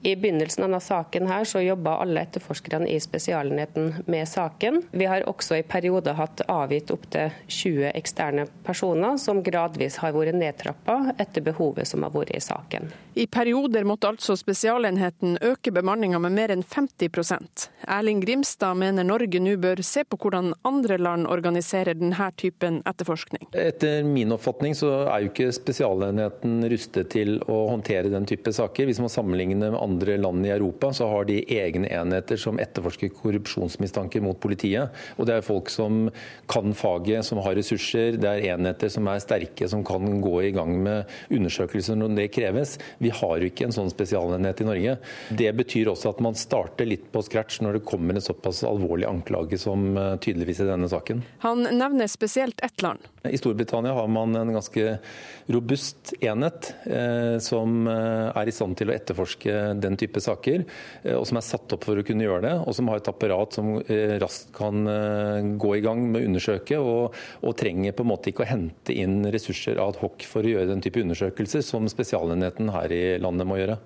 Speaker 35: I begynnelsen av denne saken her så jobba alle etterforskerne i Spesialenheten med saken. Vi har også i perioder hatt avgitt opptil 20 eksterne personer, som gradvis har vært nedtrappa etter behovet som har vært i saken.
Speaker 32: I perioder måtte altså Spesialenheten øke bemanninga med mer enn 50% Erling Grimstad mener Norge nå bør se på hvordan andre land organiserer denne typen etterforskning.
Speaker 31: Etter min oppfatning så er jo ikke Spesialenheten rustet til å håndtere den type saker. Hvis man sammenligner med andre land i Europa, så har de egne enheter som etterforsker korrupsjonsmistanker mot politiet. Og det er folk som kan faget, som har ressurser. Det er enheter som er sterke, som kan gå i gang med undersøkelser når det kreves. Vi har jo ikke en sånn spesialenhet i Norge. Det betyr også at man starter litt på scratch når det kommer en såpass alvorlig anklage som eh, tydeligvis i denne saken.
Speaker 32: Han nevner spesielt ett land.
Speaker 31: I Storbritannia har man en ganske robust enhet eh, som eh, er i stand til å etterforske den type saker, eh, og som er satt opp for å kunne gjøre det. Og som har et apparat som eh, raskt kan eh, gå i gang med å undersøke, og, og, trenger på en måte ikke å hente inn ressurser ad hoc for å gjøre den type undersøkelser som Spesialenheten her i landet må gjøre.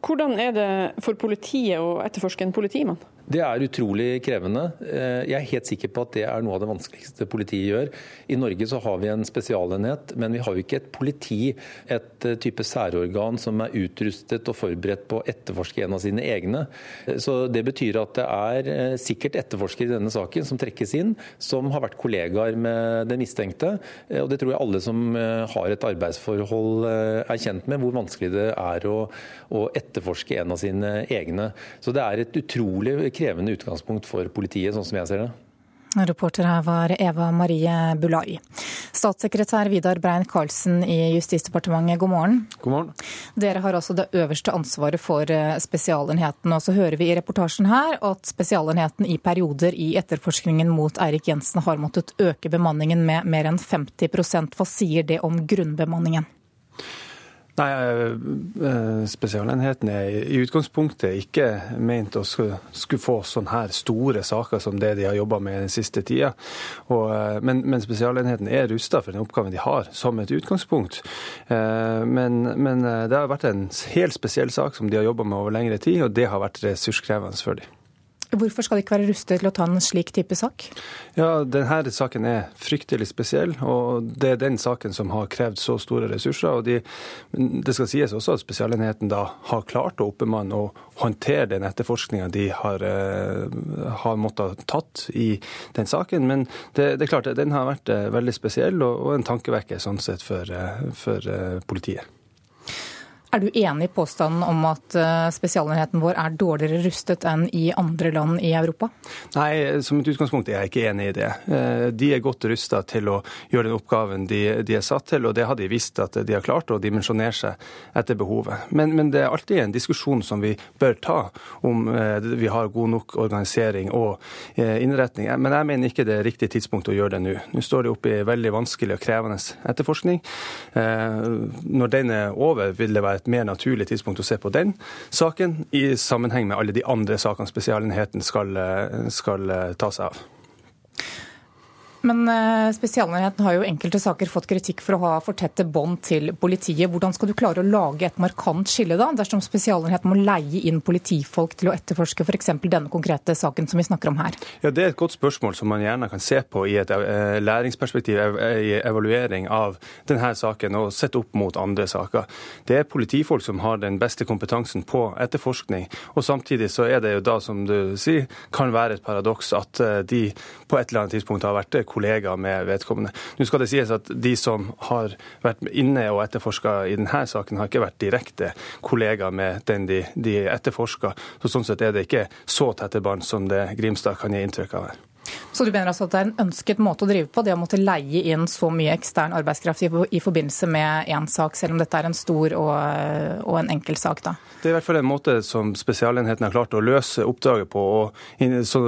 Speaker 32: Hvordan er det for politiet å etterforske en politimann?
Speaker 31: Det er utrolig krevende. Eh, jeg er helt sikker på at det er noe av det vanskeligste politiet gjør. I Norge så har vi en spesialenhet, men vi har jo ikke et politi, et eh, type særorgan som er utrustet og forberedt på å etterforske en av sine egne. Eh, så Det betyr at det er sikkert etterforskere i denne saken som trekkes inn, som har vært kollegaer med den mistenkte. Og det tror jeg alle som har et arbeidsforhold er kjent med, hvor vanskelig det er å, å etterforske en av sine egne. Så det er et utrolig krevende utgangspunkt for politiet, sånn som jeg ser det.
Speaker 2: Reporter her var Eva Marie Bulai. Statssekretær Vidar Brein Karlsen i Justisdepartementet, god morgen.
Speaker 36: God morgen.
Speaker 2: Dere har altså det øverste ansvaret for eh, Spesialenheten. Og så hører vi i reportasjen her at Spesialenheten i perioder i etterforskningen mot Eirik Jensen har måttet øke bemanningen med mer enn 50 Hva sier det om grunnbemanningen?
Speaker 37: Nei, eh, Spesialenheten er i utgangspunktet ikke ment å skulle få sånne her store saker som det de har jobba med den siste tida. Og, eh, men, men, Spesialenheten er rusta for den oppgaven de har, som et utgangspunkt. Eh, men, men det har vært en helt spesiell sak som de har jobba med over lengre tid, og det har vært ressurskrevende for dem.
Speaker 2: Hvorfor skal de ikke være rustet til å ta en slik type sak?
Speaker 37: Ja, Denne saken er fryktelig spesiell, og det er den saken som har krevd så store ressurser. og de, Det skal sies også at Spesialenheten da har klart å oppbemanne og håndtere den etterforskninga de har, uh, har måttet tatt i den saken. Men det, det, er klart, at den har vært uh, veldig spesiell og, og en tankevekker sånn sett for, uh, for politiet.
Speaker 2: Er du enig i påstanden om at eh, spesialenheten vår er dårligere rustet enn i andre land i Europa?
Speaker 37: Nei, som et utgangspunkt er jeg ikke enig i det. Eh, de er godt rusta til å gjøre den oppgaven de, de, er satt til, og det har de visst at de har klart å dimensjonere seg etter behovet. Men, men, det er alltid en diskusjon som vi bør ta om eh, vi har god nok organisering og innretning. Men jeg mener ikke det er riktig tidspunkt å gjøre det nå. Nå står de oppe i veldig vanskelig og krevende etterforskning. Når den er over, vil det være et mer naturlig tidspunkt å se på den saken, i sammenheng med alle de andre sakene Spesialenheten skal, eh, skal eh, ta seg av.
Speaker 2: Men eh, Spesialenheten har jo enkelte saker fått kritikk for å ha for tette bånd til politiet. Hvordan skal du klare å lage et markant skille da, dersom Spesialenheten må leie inn politifolk til å etterforske f.eks. denne konkrete saken som vi snakker om her?
Speaker 37: Ja, Det er et godt spørsmål som man gjerne kan se på i et eh, læringsperspektiv, i evaluering av denne saken og sett opp mot andre saker. Det er politifolk som har den beste kompetansen på etterforskning. og Samtidig så er det jo da, som du sier, kan være et paradoks at eh, de på et eller annet tidspunkt har vært kollega med vedkommende. Nå skal det sies at De som har vært inne og etterforska i denne saken, har ikke vært direkte kollega med den de, de etterforska. Så sånn sett er det ikke så tette bånd som det Grimstad kan gi inntrykk av her.
Speaker 2: Så du mener altså at det er en ønsket måte å drive på, det å måtte leie inn så mye ekstern arbeidskraft i, forbindelse med én sak, selv om dette er en stor og, og en enkel sak? da?
Speaker 37: Det er i hvert fall en måte som Spesialenheten har klart å løse oppdraget på. og så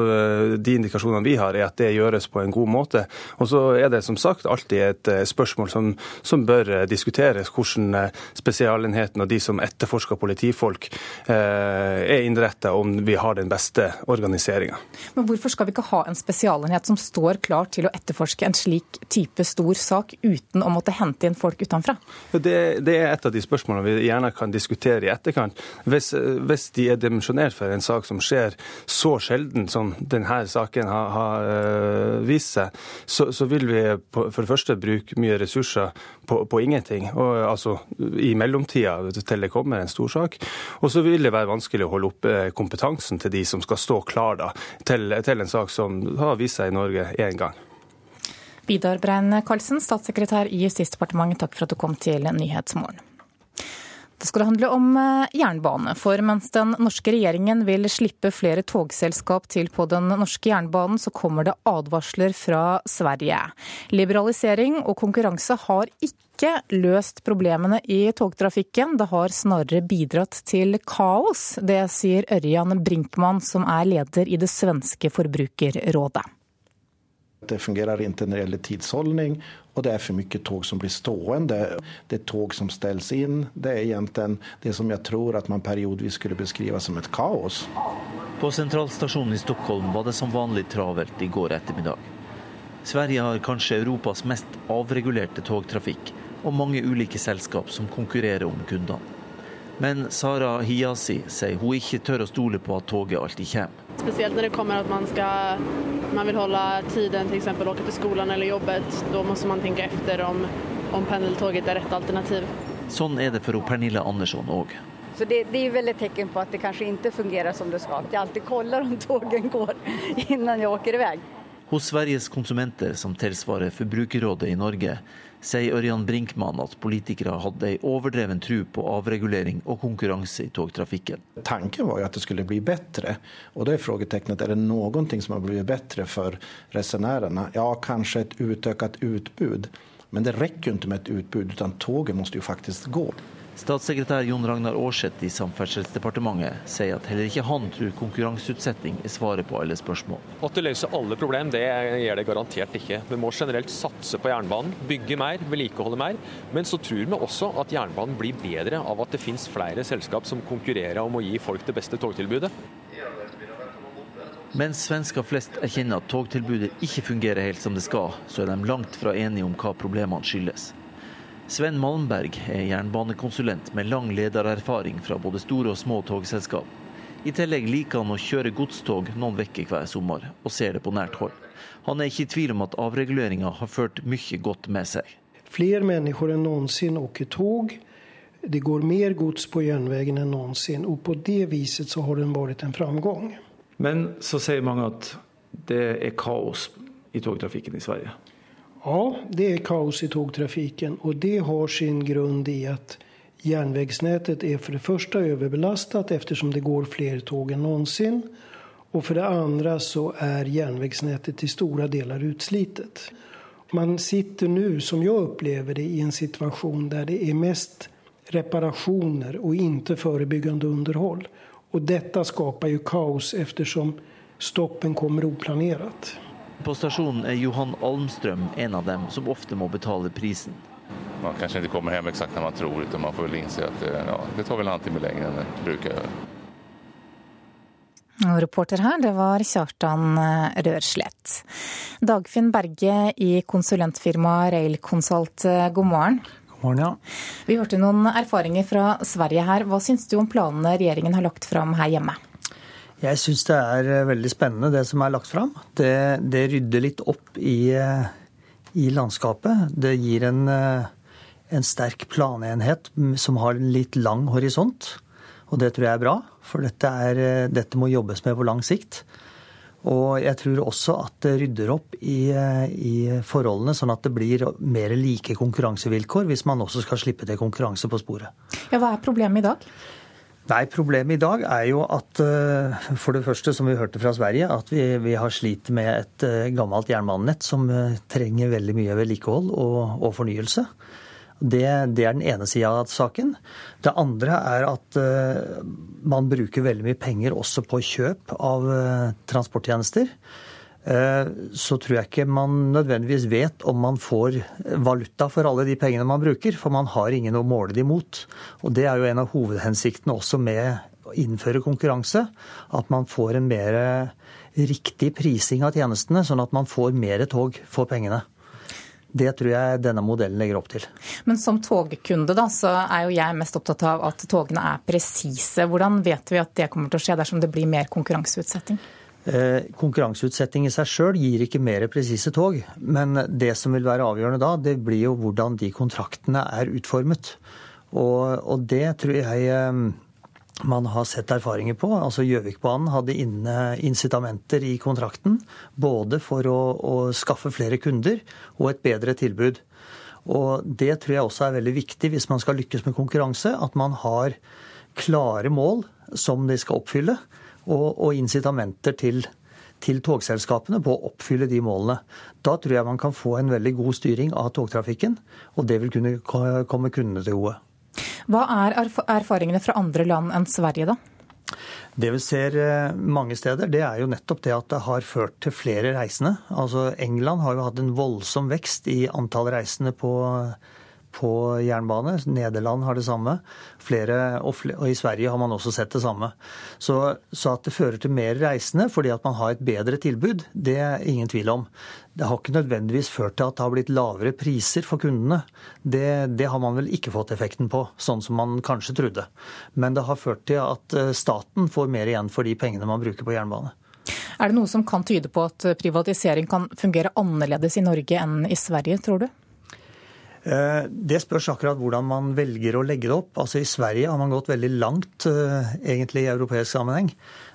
Speaker 37: De indikasjonene vi har, er at det gjøres på en god måte. Og så er det som sagt alltid et eh, spørsmål som, som bør eh, diskuteres, hvordan eh, Spesialenheten og de som etterforsker politifolk, er innretta, om vi har den beste organiseringa.
Speaker 2: Men hvorfor skal vi ikke ha en spesialenhet som står klar til å etterforske en slik type stor sak, uten å måtte hente inn folk utenfra?
Speaker 37: Det, det er et av de spørsmålene vi gjerne kan diskutere i etterkant. Hvis, hvis, de er dimensjonert for en sak som skjer så sjelden som denne saken har, har uh, vist seg, så, så, vil vi for det første bruke mye ressurser på, på ingenting. Og, altså i mellomtida til det kommer en stor sak. Og så vil det være vanskelig å holde opp uh, kompetansen til de som skal stå klar da, til, til en sak som har vist seg i Norge én gang.
Speaker 2: Vidar Brein Karlsen, statssekretær i Justisdepartementet, takk for at du kom til Nyhetsmorgen. Det skal handle om eh, jernbane, for mens den norske regjeringen vil slippe flere togselskap til på den norske jernbanen, så kommer det advarsler fra Sverige. Liberalisering og konkurranse har ikke løst problemene i togtrafikken, det har snarere bidratt til kaos. Det sier Ørjan Brinkmann, som er leder i det svenske forbrukerrådet.
Speaker 38: Det fungerer ikke når det gjelder tidsholdning, og det er for mye tog som blir stående. Det er tog som stilles inn. Det er egentlig det som jeg tror at man periodvis skulle beskrive som et kaos.
Speaker 39: På sentralstasjonen i Stockholm var det som vanlig travelt i går ettermiddag. Sverige har kanskje Europas mest avregulerte togtrafikk, og mange ulike selskap som konkurrerer om kundene. Men Sara Hiasi sier hun ikke tør å stole på at toget alltid kommer.
Speaker 40: Spesielt når det kommer at man, skal, man vil holde tiden, f.eks. åke til skolen eller jobbet. Da må man tenke etter om, om pendeltoget er rett alternativ.
Speaker 39: Sånn er det for Pernille Andersson òg.
Speaker 41: Så det, det, er vel et tegn på at det kanskje ikke fungerer som det skal. Jeg alltid sjekker om togene går (laughs) før jeg åker i vei.
Speaker 39: Hos Sveriges konsumenter, som tilsvarer Forbrukerrådet i Norge, sier Ørjan Brinkmann at politikere hadde ei overdreven tro på avregulering og konkurranse i togtrafikken.
Speaker 38: Tanken var jo at det skulle bli bedre, og det er spørsmålet er det noe som har blitt bedre for resenærene. Ja, kanskje et utøkt utbud, men det rekker jo ikke med et utbud, utan toget må jo faktisk gå.
Speaker 39: Statssekretær Jon Ragnar Aarseth i Samferdselsdepartementet sier at heller ikke han tror konkurranseutsetting er svaret på alle spørsmål.
Speaker 42: At det løser alle problem, det gjør det garantert ikke. Vi må generelt satse på jernbanen, bygge mer, vedlikeholde mer. Men så tror vi også at jernbanen blir bedre av at det finnes flere selskap som konkurrerer om å gi folk det beste togtilbudet.
Speaker 39: Mens svensker flest erkjenner at togtilbudet ikke fungerer helt som det skal, så er de langt fra enige om hva problemene skyldes. Sven Malmberg er jernbanekonsulent med lang ledererfaring fra både store og små togselskap. I tillegg liker han å kjøre godstog noen uker hver sommer, og ser det på nært hold. Han er ikke i tvil om at avreguleringa har ført mye godt med seg.
Speaker 43: Flere mennesker enn noensinne åker tog. Det går mer gods på jernveien enn noensinne, og på det viset så har den vært en framgang.
Speaker 44: Men så sier mange at det er kaos i togtrafikken i Sverige.
Speaker 43: Ja, det är kaos i tågtrafiken och det har sin grund i att järnvägsnätet är för det första överbelastat eftersom det går fler tåg än någonsin. Och för det andra så är järnvägsnätet till stora delar utslitet. Man sitter nu, som jag upplever det, i en situation där det är mest reparationer och inte förebyggande underhåll. Och detta skapar ju kaos eftersom stoppen kommer oplanerat.
Speaker 39: På stasjonen er Johan Almstrøm en av dem som ofte må betale prisen.
Speaker 45: Man kanskje ikke kommer hjem eksakt når man tror, men man får vel innse at eh, ja, det tar vel en halvtime lenger enn det bruker.
Speaker 2: Og reporter her, det var Kjartan eh, Rørslett. Dagfinn Berge i konsulentfirmaet Rail Consult, eh, god morgen.
Speaker 46: God morgen, ja.
Speaker 2: Vi hørte noen erfaringer fra Sverige her. Hva syns du om planene regjeringen har lagt fram her hjemme?
Speaker 46: Jeg syns det er eh, veldig spennende det som er lagt fram. Det, det rydder litt opp i, eh, i, landskapet. Det gir en, eh, en sterk planenhet som har en litt lang horisont. Og det tror jeg er bra, for dette, er, dette må jobbes med på lang sikt. Og jeg tror også at det rydder opp i, i, forholdene, sånn at det blir mer like konkurransevilkår hvis man også skal slippe til konkurranse på sporet.
Speaker 2: Ja, Hva er problemet i dag?
Speaker 46: Nei, Problemet i dag er jo at eh, for det første, som vi hørte fra Sverige, at vi, vi har slitt med et eh, gammelt jernbanenett som eh, trenger veldig mye vedlikehold og, og fornyelse. Det, det, er den ene sida av saken. Det andre er at man bruker veldig mye penger også på kjøp av transporttjenester. Eh, så tror jeg ikke man nødvendigvis vet om man får valuta for alle de pengene man bruker, for man har ingen å måle det imot. Og det er jo en av hovedhensiktene også med å innføre konkurranse. At man får en mer riktig prising av tjenestene, sånn at man får mer tog for pengene. Det tror jeg denne modellen legger opp til.
Speaker 2: Men som togkunde da, så er jo jeg mest opptatt av at togene er presise. Hvordan vet vi at det kommer til å skje dersom det blir mer konkurranseutsetting?
Speaker 46: Eh, konkurranseutsetting i seg sjøl gir ikke mer presise tog. Men det som vil være avgjørende da, det blir jo hvordan de kontraktene er utformet. Og, og det tror jeg eh, man har sett erfaringer på. Altså Gjøvikbanen hadde inne incitamenter i kontrakten. Både for å, å skaffe flere kunder og et bedre tilbud. Og det tror jeg også er veldig viktig hvis man skal lykkes med konkurranse. At man har klare mål som de skal oppfylle og, og incitamenter til, til, togselskapene på å oppfylle de målene. Da tror jeg man kan få en veldig god styring av togtrafikken, og det vil kunne komme kundene til gode.
Speaker 2: Hva er erfaringene fra andre land enn Sverige, da?
Speaker 46: Det vi ser eh, mange steder, det er jo nettopp det at det har ført til flere reisende. Altså England har jo hatt en voldsom vekst i antall reisende på på jernbane. Nederland har det samme. Flere, og, flere, og, i Sverige har man også sett det samme. Så, så, at det fører til mer reisende fordi at man har et bedre tilbud, det er ingen tvil om. Det har ikke nødvendigvis ført til at det har blitt lavere priser for kundene. Det, det har man vel ikke fått effekten på, sånn som man kanskje trodde. Men det har ført til at eh, staten får mer igjen for de pengene man bruker på jernbane.
Speaker 2: Er det noe som kan tyde på at privatisering kan fungere annerledes i Norge enn i Sverige, tror du?
Speaker 46: Eh, det spørs akkurat hvordan man velger å legge det opp. Altså I Sverige har man gått veldig langt eh, egentlig i europeisk sammenheng.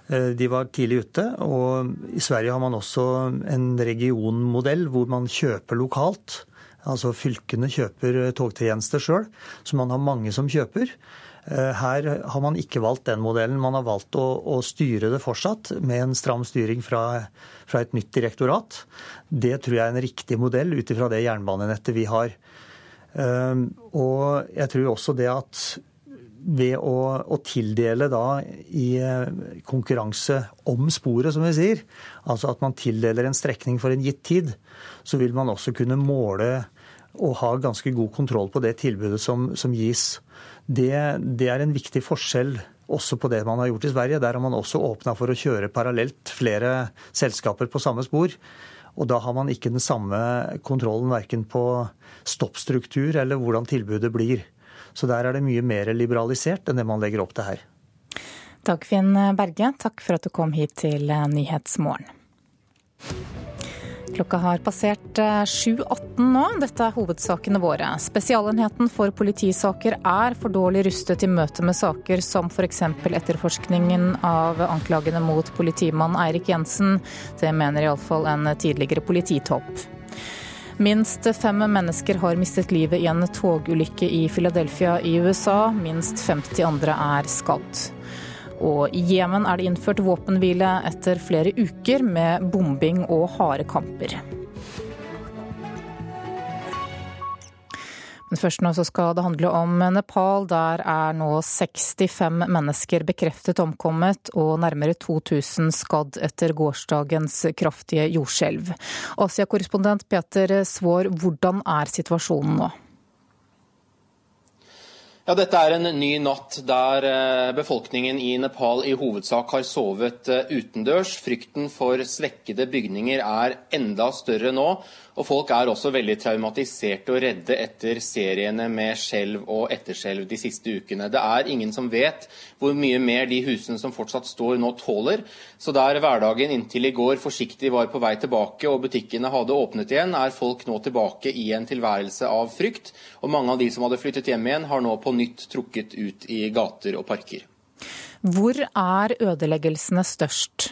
Speaker 46: Eh, de var tidlig ute. Og i Sverige har man også en regionmodell hvor man kjøper lokalt. Altså fylkene kjøper togtjenester sjøl, så man har mange som kjøper. Her har man ikke valgt den modellen. Man har valgt å, å styre det fortsatt med en stram styring fra, fra et nytt direktorat. Det tror jeg er en riktig modell ut ifra det jernbanenettet vi har. Ehm, og jeg tror også det at ved å, å, tildele da i eh, konkurranse om sporet, som vi sier, altså at man tildeler en strekning for en gitt tid, så vil man også kunne måle og ha ganske god kontroll på det tilbudet som, som gis. Det, det, er en viktig forskjell også på det man har gjort i Sverige. Der har man også åpna for å kjøre parallelt flere selskaper på samme spor. Og da har man ikke den samme kontrollen verken på stoppstruktur eller hvordan tilbudet blir. Så der er det mye mer liberalisert enn det man legger opp til her.
Speaker 2: Dagfinn Berge, takk for at du kom hit til Nyhetsmorgen. Klokka har passert 7.18 eh, nå. Dette er hovedsakene våre. Spesialenheten for politisaker er for dårlig rustet i møte med saker som f.eks. etterforskningen av anklagene mot politimann Eirik Jensen. Det mener iallfall en tidligere polititopp. Minst fem mennesker har mistet livet i en togulykke i Philadelphia i USA. Minst 50 andre er skadd. Og i Jemen er det innført våpenhvile etter flere uker med bombing og harde kamper. Men først nå så skal det handle om Nepal. Der er nå 65 mennesker bekreftet omkommet og nærmere 2000 skadd etter gårsdagens kraftige jordskjelv. Asia-korrespondent Peter Svaar, hvordan er situasjonen nå?
Speaker 47: Ja, Dette er en ny natt der eh, befolkningen i Nepal i hovedsak har sovet eh, utendørs. Frykten for svekkede bygninger er enda større nå. Og folk er også veldig traumatiserte og redde etter seriene med skjelv og etterskjelv de siste ukene. Det er ingen som vet hvor mye mer de husene som fortsatt står nå tåler. Så der hverdagen inntil i går forsiktig var på vei tilbake og butikkene hadde åpnet igjen, er folk nå tilbake i en tilværelse av frykt. Og mange av de som hadde flyttet hjem igjen, har nå på nytt trukket ut i gater og parker.
Speaker 2: Hvor er ødeleggelsene størst?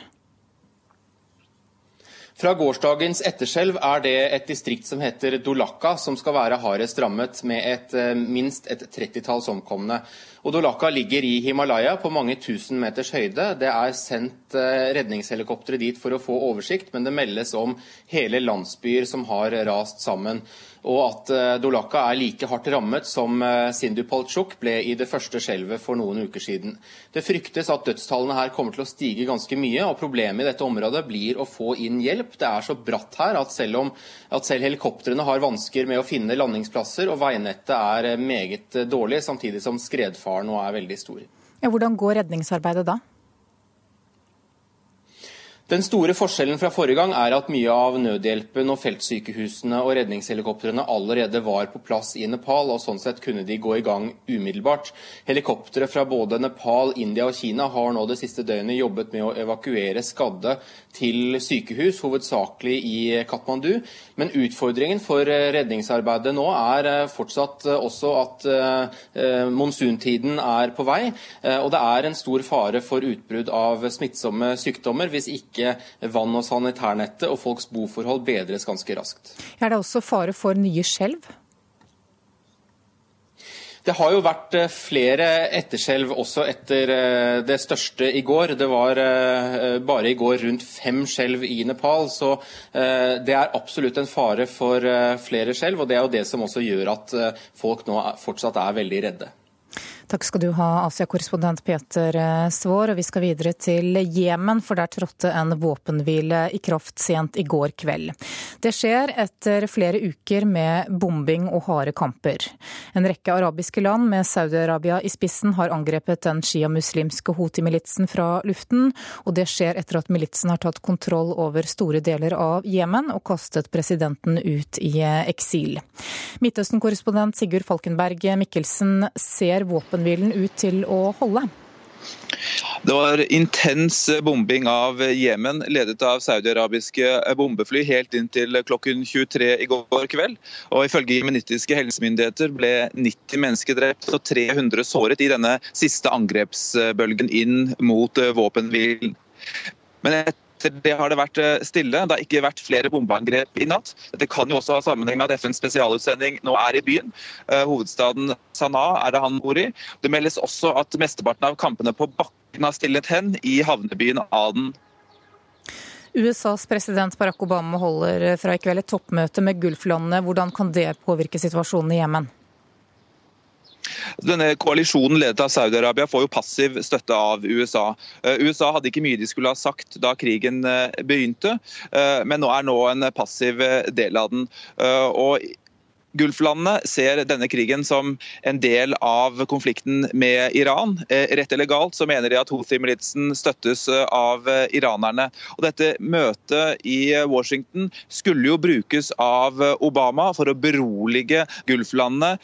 Speaker 47: Fra gårsdagens etterskjelv er det et distrikt som heter Dolakka, som skal være hardest rammet, med et, eh, minst et trettitalls omkomne. Og Dolakka ligger i Himalaya på mange tusen meters høyde. Det er sendt eh, redningshelikoptre dit for å få oversikt, men det meldes om hele landsbyer som har rast sammen og at Dolaka er like hardt rammet som Sindu Palchuk ble i det første skjelvet for noen uker siden. Det fryktes at dødstallene her kommer til å stige ganske mye, og problemet i dette området blir å få inn hjelp. Det er så bratt her at selv, om, at selv helikoptrene har vansker med å finne landingsplasser, og veinettet er eh, meget dårlig, samtidig som skredfaren nå er veldig stor.
Speaker 2: Ja, hvordan går redningsarbeidet da?
Speaker 47: Den store forskjellen fra forrige gang er at mye av nødhjelpen og feltsykehusene og redningshelikoptrene allerede var på plass i Nepal, og sånn sett kunne de gå i gang umiddelbart. Helikoptre fra både Nepal, India og Kina har nå det siste døgnet jobbet med å evakuere skadde til sykehus, hovedsakelig i Katmandu. Men utfordringen for redningsarbeidet nå er eh, fortsatt eh, også at eh, monsuntiden er på vei, og det er en stor fare for utbrudd av smittsomme sykdommer hvis ikke ikke vann- og sanitærnettet og folks boforhold bedres ganske raskt.
Speaker 2: Er det også fare for nye skjelv?
Speaker 47: Det har jo vært eh, flere etterskjelv også etter eh, det største i går. Det var eh, bare i går rundt fem skjelv i Nepal, så det er absolutt en fare for flere skjelv. Og det er jo det som også gjør at folk nå fortsatt er veldig redde.
Speaker 2: Takk skal du ha, Asia-korrespondent Peter Svår, Svaar. Og vi skal videre til Jemen, for der trådte en våpenhvile i kraft sent i går kveld. Det skjer etter flere uker med bombing og harde kamper. En rekke arabiske land med Saudi-Arabia i spissen har angrepet den sjiamuslimske Houthi-militsen fra luften, og det skjer etter at militsen har tatt kontroll over store deler av Jemen og kastet presidenten ut i eksil. Midtøsten-korrespondent Sigurd Falkenberg Mikkelsen ser våpen våpenhvilen ut til å holde?
Speaker 48: Det var intens bombing av Jemen, ledet av saudiarabiske bombefly, helt inn til klokken 23 i går kveld. Og Ifølge jemenittiske helsemyndigheter ble 90 mennesker drept og 300 såret i denne siste angrepsbølgen inn mot våpenhvilen. Men etter det har det vært eh, stille. Det har ikke vært flere bombeangrep i natt. Dette kan jo også ha sammenheng med at FNs spesialutsending nå er i byen. Eh, hovedstaden Sanaa er det han bor i. Det meldes også at mesteparten av kampene på bakken har stillet hen i havnebyen Aden.
Speaker 2: USAs president Barack Obama holder fra i kveld et toppmøte med Gulflandene. Hvordan kan det påvirke situasjonen i Jemen?
Speaker 48: Denne koalisjonen ledet av Saudi-Arabia får jo passiv støtte av USA. USA hadde ikke mye de skulle ha sagt da krigen begynte, men nå er nå en passiv del av den. Og Gulflandene ser denne krigen som en del av konflikten med Iran. Eh, rett eller galt så mener de at Houthi-militsen støttes eh, av eh, iranerne. Og dette møtet i Washington skulle jo brukes av Obama for å berolige Gulflandene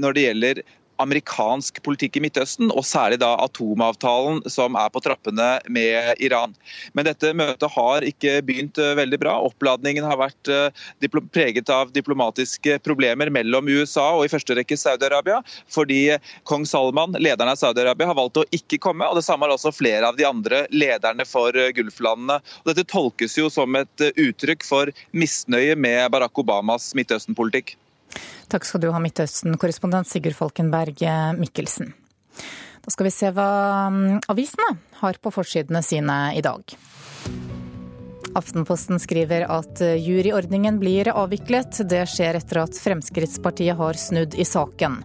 Speaker 48: når det gjelder amerikansk politikk i Midtøsten, og særlig da atomavtalen som er på trappene med Iran. Men dette møtet har ikke begynt eh, veldig bra. Oppladningen har vært eh, preget av diplomatiske problemer mellom USA og i første rekke Saudi-Arabia, fordi kong Salman, lederen av Saudi-Arabia, har valgt å ikke komme. og Det samme har også flere av de andre lederne for eh, Gulflandene. Og dette tolkes jo som et uttrykk for misnøye med Barack Obamas Midtøsten-politikk.
Speaker 2: Takk skal du ha, Midtøsten-korrespondent Sigurd Falkenberg Mikkelsen. Da skal vi se hva mm, avisene har på forsidene sine i dag. Aftenposten skriver at juryordningen blir avviklet. Det skjer etter at Fremskrittspartiet har snudd i saken.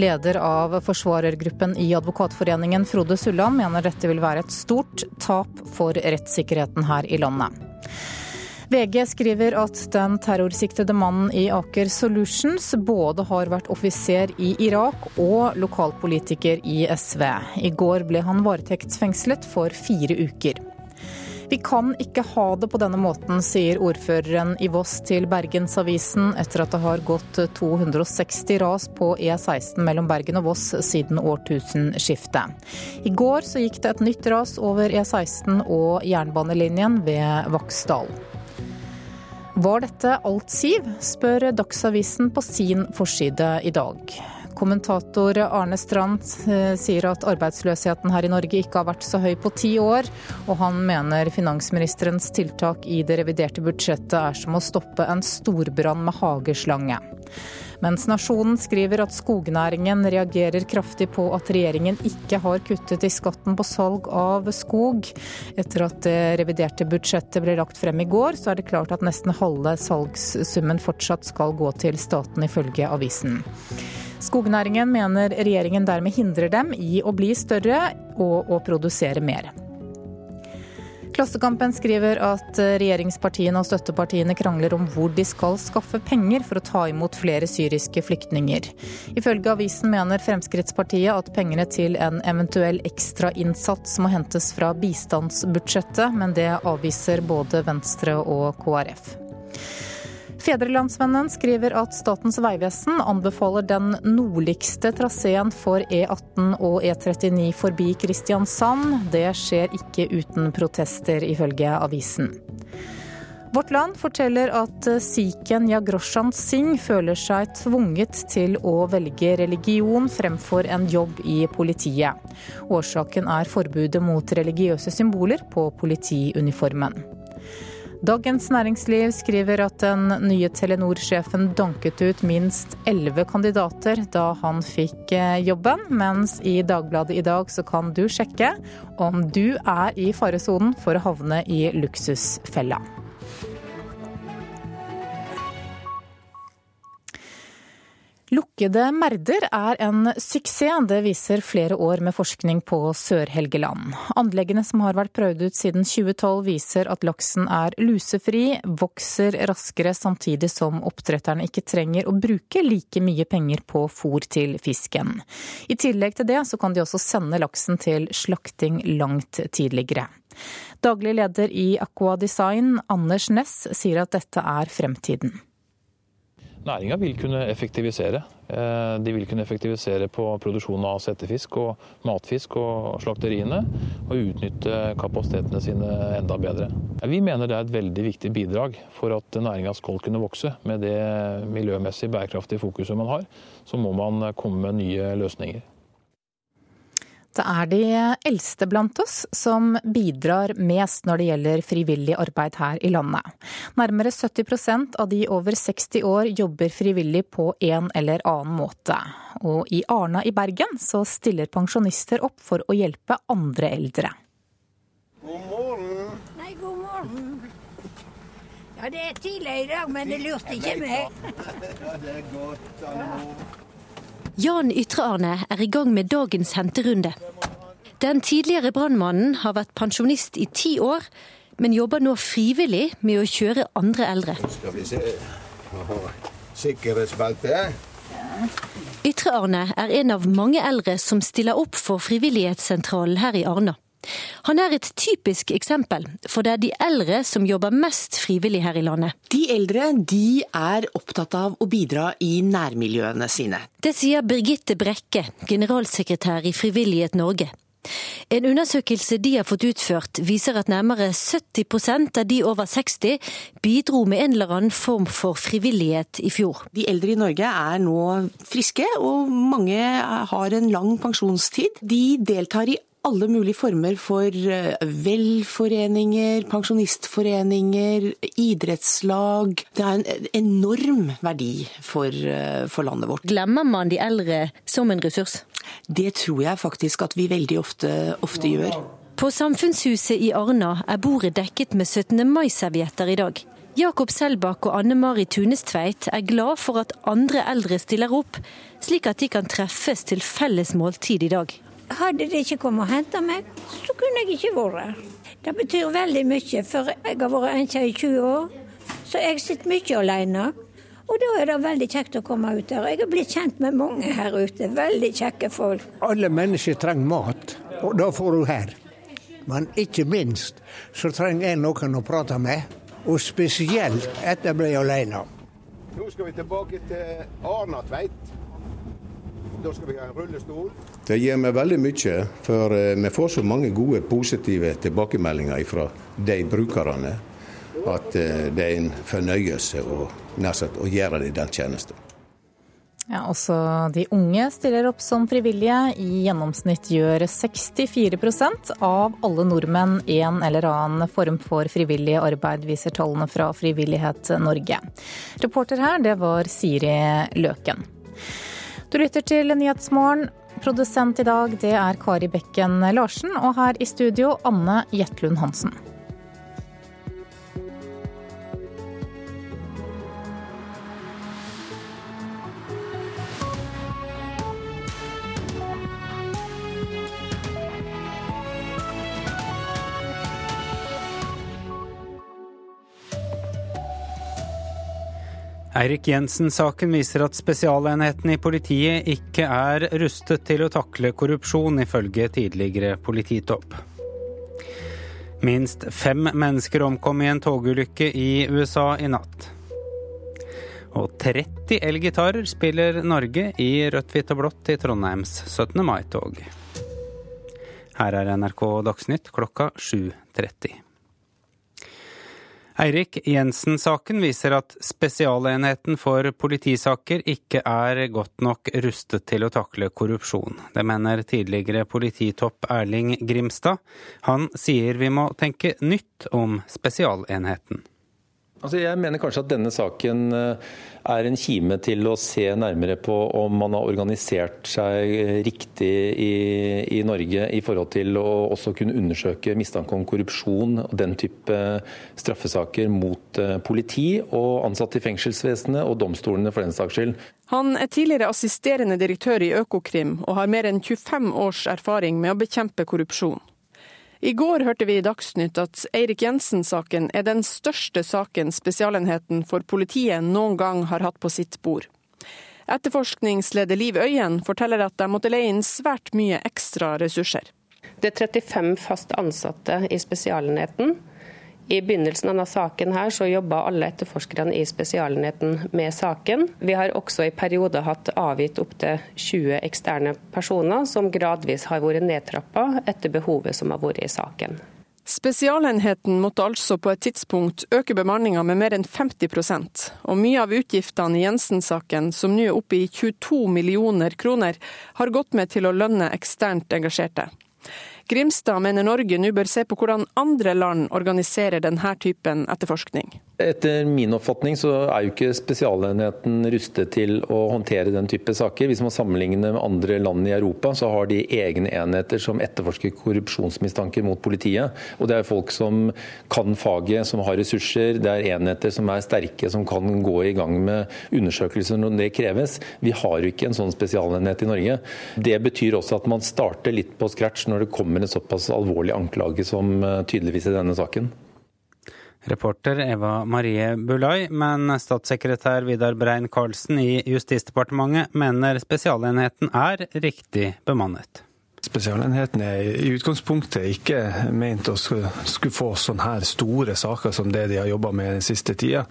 Speaker 2: Leder av forsvarergruppen i Advokatforeningen, Frode Sulland, mener dette vil være et stort tap for rettssikkerheten her i landet. VG skriver at den terrorsiktede mannen i Aker Solutions både har vært offiser i Irak og lokalpolitiker i SV. I går ble han varetektsfengslet for fire uker. Vi kan ikke ha det på denne måten, sier ordføreren i Voss til Bergensavisen etter at det har gått 260 ras på E16 mellom Bergen og Voss siden årtusenskiftet. I går så gikk det et nytt ras over E16 og jernbanelinjen ved Vaksdal. Var dette alt, Siv, spør Dagsavisen på sin forside i dag. Kommentator Arne Strand eh, sier at arbeidsløsheten her i Norge ikke har vært så høy på ti år, og han mener finansministerens tiltak i det reviderte budsjettet er som å stoppe en storbrann med hageslange. Mens Nasjonen skriver at skognæringen reagerer kraftig på at regjeringen ikke har kuttet i skatten på salg av skog. Etter at det reviderte budsjettet ble lagt frem i går, så er det klart at nesten halve salgssummen fortsatt skal gå til staten, ifølge avisen. Skognæringen mener regjeringen dermed hindrer dem i å bli større og å produsere mer. Klassekampen skriver at regjeringspartiene og støttepartiene krangler om hvor de skal skaffe penger for å ta imot flere syriske flyktninger. Ifølge avisen mener Fremskrittspartiet at pengene til en eventuell ekstrainnsats må hentes fra bistandsbudsjettet, men det avviser både Venstre og KrF. Fedrelandsvennen skriver at Statens vegvesen anbefaler den nordligste traseen for E18 og E39 forbi Kristiansand. Det skjer ikke uten protester, ifølge avisen. Vårt Land forteller at sikhen Yagroshan Singh føler seg tvunget til å velge religion fremfor en jobb i politiet. Årsaken er forbudet mot religiøse symboler på politiuniformen. Dagens Næringsliv skriver at den nye Telenor-sjefen danket ut minst elleve kandidater da han fikk eh, jobben, mens i Dagbladet i dag så kan du sjekke om du er i faresonen for å havne i luksusfella. Lukkede merder er en suksess, det viser flere år med forskning på Sør-Helgeland. Anleggene som har vært prøvd ut siden 2012 viser at laksen er lusefri, vokser raskere samtidig som oppdretterne ikke trenger å bruke like mye penger på fôr til fisken. I tillegg til det så kan de også sende laksen til slakting langt tidligere. Daglig leder i Aqua Design, Anders Næss, sier at dette er fremtiden.
Speaker 49: Næringa vil kunne effektivisere. Eh, de vil kunne effektivisere på produksjon av settefisk og matfisk og slakteriene, og utnytte kapasitetene sine enda bedre. Vi mener det er et veldig viktig bidrag for at næringa skal kunne vokse. Med det miljømessig bærekraftige fokuset man har, så må man komme med nye løsninger.
Speaker 2: Det er de eldste blant oss som bidrar mest når det gjelder frivillig arbeid her i landet. Nærmere 70% av de over 60 år jobber frivillig på en eller annen måte. Og i Arna i Bergen så stiller pensjonister opp for å hjelpe andre eldre.
Speaker 50: God morgen. Nei, god morgen. Ja, det er tidlig i dag, men det lurte ikke meg. Ja, det er godt. Hallo.
Speaker 51: Jan Ytre-Arne er i gang med dagens henterunde. Den tidligere brannmannen har vært pensjonist i ti år, men jobber nå frivillig med å kjøre andre eldre.
Speaker 50: Skal vi se Sikkerhetsbelte.
Speaker 51: Ytre-Arne er en av mange eldre som stiller opp for Frivillighetssentralen her i Arna. Han er et typisk eksempel, for det er de eldre som jobber mest frivillig her i landet.
Speaker 52: De eldre de er opptatt av å bidra i nærmiljøene sine.
Speaker 51: Det sier Birgitte Brekke, generalsekretær i Frivillighet Norge. En undersøkelse de har fått utført, viser at nærmere 70% av de over 60 bidro med en eller annen form for frivillighet i fjor.
Speaker 52: De eldre i Norge er nå friske, og mange har en lang pensjonstid. De deltar i alle mulige former for eh, velforeninger, pensjonistforeninger, idrettslag. Det er en enorm verdi for, eh, for, landet vårt.
Speaker 51: Glemmer man de eldre som en ressurs?
Speaker 52: Det tror jeg faktisk at vi veldig ofte, ofte gjør.
Speaker 51: På Samfunnshuset i Arna er bordet dekket med 17. mai-servietter i dag. Jakob Selbakk og Anne Mari Tunestveit er glad for at andre eldre stiller opp, slik at de kan treffes til felles måltid i dag.
Speaker 50: Hadde de ikke kommet og henta meg, så kunne jeg ikke vært her. Det betyr veldig mye, for jeg har vært enke i 20 år, så jeg sitter mye alene. Og da er det veldig kjekt å komme ut der. Jeg er blitt kjent med mange her ute. Veldig kjekke folk.
Speaker 53: Alle mennesker trenger mat, og da får du her. Men ikke minst så trenger jeg noen å prate med. Og spesielt etter jeg ble alene.
Speaker 50: Nå skal vi tilbake til Arnatveit. Da skal vi ha en rullestol.
Speaker 54: Det gir meg veldig mye, for eh, vi får så mange gode, positive tilbakemeldinger fra de brukerne at eh, det er en fornøyelse å, å gjøre det den tjenesten.
Speaker 2: Ja, også de unge stiller opp som frivillige. I gjennomsnitt gjør 64% av alle nordmenn en eller annen form for frivillig arbeid, viser tallene fra Frivillighet Norge. Reporter her, det var Siri Løken. Du lytter til Nyhetsmorgen. Produsent i dag det er Kari Bekken Larsen, og her i studio Anne Jetlund Hansen.
Speaker 55: Eirik Jensen-saken viser at spesialenheten i politiet ikke er rustet til å takle korrupsjon, ifølge tidligere polititopp. Minst fem mennesker omkom i en togulykke i USA i natt. Og 30 elgitarer spiller Norge i rødt, hvitt og blått i Trondheims 17. mai-tog. Her er NRK Dagsnytt klokka 7.30. Eirik Jensen-saken viser at Spesialenheten for politisaker ikke er godt nok rustet til å takle korrupsjon. Det mener tidligere polititopp Erling Grimstad. Han sier vi må tenke nytt om Spesialenheten.
Speaker 31: Altså jeg mener kanskje at denne saken eh, er en kime til å se nærmere på om man har organisert seg riktig i, i Norge i forhold til å også kunne undersøke mistanke om korrupsjon og den type straffesaker mot eh, politi og ansatte i fengselsvesenet og domstolene for den saks skyld.
Speaker 32: Han er tidligere assisterende direktør i Økokrim og har mer enn 25 års erfaring med å bekjempe korrupsjon. I går hørte vi i Dagsnytt at Eirik Jensen-saken er den største saken Spesialenheten for politiet noen gang har hatt på sitt bord. Etterforskningsleder Liv Øyen forteller at de måtte leie inn svært mye ekstra ressurser.
Speaker 35: Det er 35 fast ansatte i Spesialenheten. I begynnelsen av denne saken her så jobba alle etterforskerne i Spesialenheten med saken. Vi har også i perioder hatt avgitt opptil 20 eksterne personer, som gradvis har vært nedtrappa etter behovet som har vært i saken.
Speaker 32: Spesialenheten måtte altså på et tidspunkt øke bemanninga med mer enn 50% og mye av utgiftene i Jensen-saken, som nå er oppe i 22 millioner kroner, har gått med til å lønne eksternt engasjerte. Grimstad mener Norge nå bør se på hvordan andre land organiserer denne typen etterforskning.
Speaker 31: Etter min oppfatning så er jo ikke Spesialenheten rustet til å håndtere den type saker. Hvis man sammenligner med andre land i Europa, så har de egne enheter som etterforsker korrupsjonsmistanker mot politiet. Og det er folk som kan faget, som har ressurser. Det er enheter som er sterke, som kan gå i gang med undersøkelser når det kreves. Vi har jo ikke en sånn spesialenhet i Norge. Det betyr også at man starter litt på scratch når det kommer en såpass alvorlig anklage som eh, tydeligvis i denne saken.
Speaker 55: Reporter Eva Marie Bulai, men statssekretær Vidar Brein Karlsen i Justisdepartementet mener spesialenheten er riktig bemannet.
Speaker 56: Spesialenheten er i utgangspunktet ikke ment å skulle få sånne her store saker som det de har jobba med den siste tida.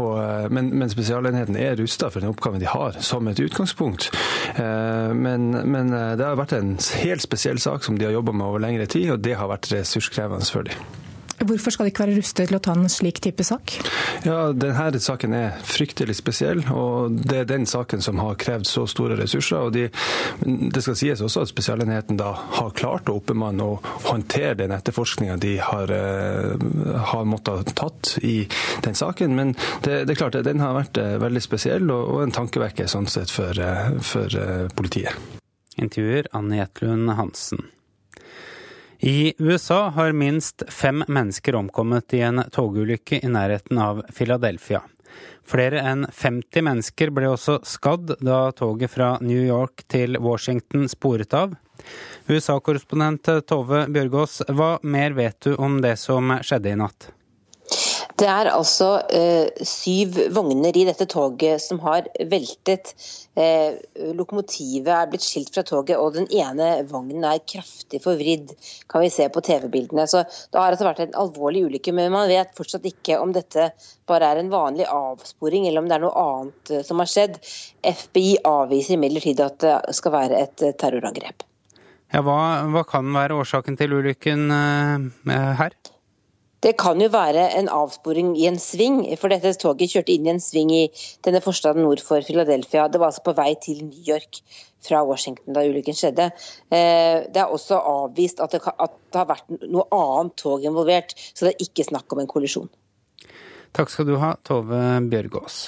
Speaker 56: Og, eh, men, men, Spesialenheten er rusta for den oppgaven de har, som et utgangspunkt. Eh, men, men eh, det har vært en helt spesiell sak som de har jobba med over lengre tid, og det har vært ressurskrevende for dem.
Speaker 2: Hvorfor skal de ikke være rustet til å ta en slik type sak?
Speaker 56: Ja, Denne saken er fryktelig spesiell, og det er den saken som har krevd så store ressurser. og de, Det skal sies også at Spesialenheten da har klart å oppbemanne og håndtere den etterforskninga de har, uh, har måttet tatt i den saken. Men det, det er klart, den har vært uh, veldig spesiell og, og en tankevekker sånn sett for, uh, for politiet.
Speaker 55: Intervjuer Anne Jetlund Hansen. I USA har minst fem mennesker omkommet i en togulykke i nærheten av Philadelphia. Flere enn 50 mennesker ble også skadd da toget fra New York til Washington sporet av. USA-korrespondent Tove Bjørgaas, hva mer vet du om det som skjedde i natt?
Speaker 8: Det er altså eh, syv vogner i dette toget som har veltet. Eh, lokomotivet er blitt skilt fra toget, og den ene vognen er kraftig forvridd, kan vi se på TV-bildene. Så Det har altså vært en alvorlig ulykke, men man vet fortsatt ikke om dette bare er en vanlig avsporing, eller om det er noe annet eh, som har skjedd. FBI avviser imidlertid at det skal være et eh, terrorangrep.
Speaker 55: Ja, hva, hva kan være årsaken til ulykken eh, her?
Speaker 8: Det kan jo være en avsporing i en sving, for dette toget kjørte inn i en sving i denne forstaden nord for Philadelphia. Det var altså på vei til New York fra Washington da ulykken skjedde. Eh, det er også avvist at det, har vært noe annet tog involvert, så det er ikke snakk om en kollisjon.
Speaker 55: Takk skal du ha, Tove Bjørgaas.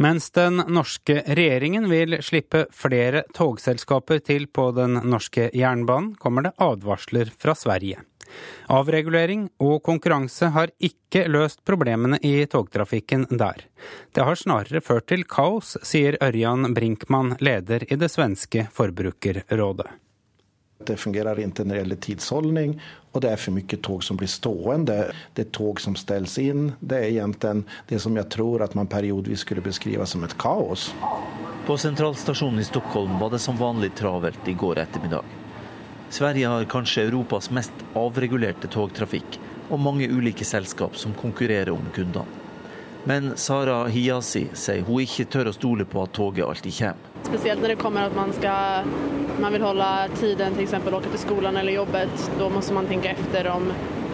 Speaker 55: Mens den norske regjeringen vil slippe flere togselskaper til på den norske jernbanen, kommer det advarsler fra Sverige. Avregulering og konkurranse har ikke løst problemene i togtrafikken der. Det har snarere ført til kaos, sier Ørjan Brinkmann, leder i det svenske forbrukerrådet.
Speaker 38: Det fungerer ikke når det gjelder tidsholdning, og det er for mye tog som blir stående. Det er tog som stilles inn. Det er egentlig det som jeg tror at man periodvis skulle beskrive som et kaos.
Speaker 52: På sentralstasjonen i Stockholm var det som vanlig travelt i går ettermiddag. Sverige har kanskje Europas mest avregulerte togtrafikk, og mange ulike selskap som konkurrerer om kundene. Men Sara Hiasi sier hun ikke tør å stole på at toget alltid kommer.
Speaker 57: Spesielt når det kommer at man, skal, man vil holde tiden, f.eks. åke til skolen eller jobbet. Da må man tenke etter om,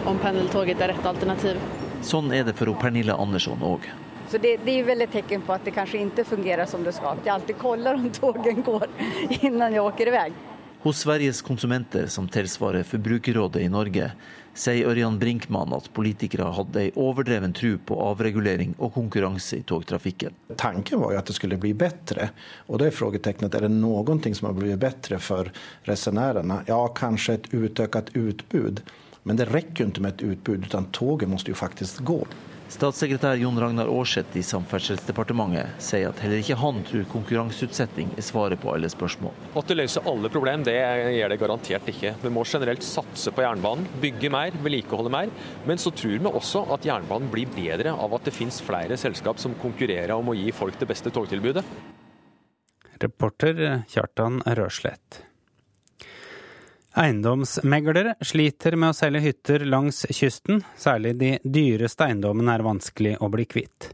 Speaker 57: om pendeltoget er rett alternativ.
Speaker 52: Sånn er det for Pernille Andersson òg.
Speaker 58: Så det, det, er vel et tegn på at det kanskje ikke fungerer som det skal. Jeg alltid sjekker om togene går (laughs) før jeg åker i vei.
Speaker 52: Hos Sveriges konsumenter, som tilsvarer Forbrukerrådet i Norge, sier Ørjan Brinkmann at politikere hadde ei overdreven tro på avregulering og konkurranse i togtrafikken.
Speaker 38: Tanken var jo at det skulle bli bedre, og det er spørsmålet er det noe som har blitt bedre for resenærene. Ja, kanskje et utøkt utbud, men det rekker jo ikke med et utbud, utan toget må jo faktisk gå.
Speaker 52: Statssekretær Jon Ragnar Aarseth i Samferdselsdepartementet sier at heller ikke han tror konkurranseutsetting er svaret på alle spørsmål.
Speaker 42: At det løser alle problem, det gjør det garantert ikke. Vi må generelt satse på jernbanen, bygge mer, vedlikeholde mer. Men så tror vi også at jernbanen blir bedre av at det finnes flere selskap som konkurrerer om å gi folk det beste togtilbudet.
Speaker 55: Reporter Kjartan Røslett. Eiendomsmeglere sliter med å selge hytter langs kysten. Særlig de dyreste eiendommene er vanskelig å bli kvitt.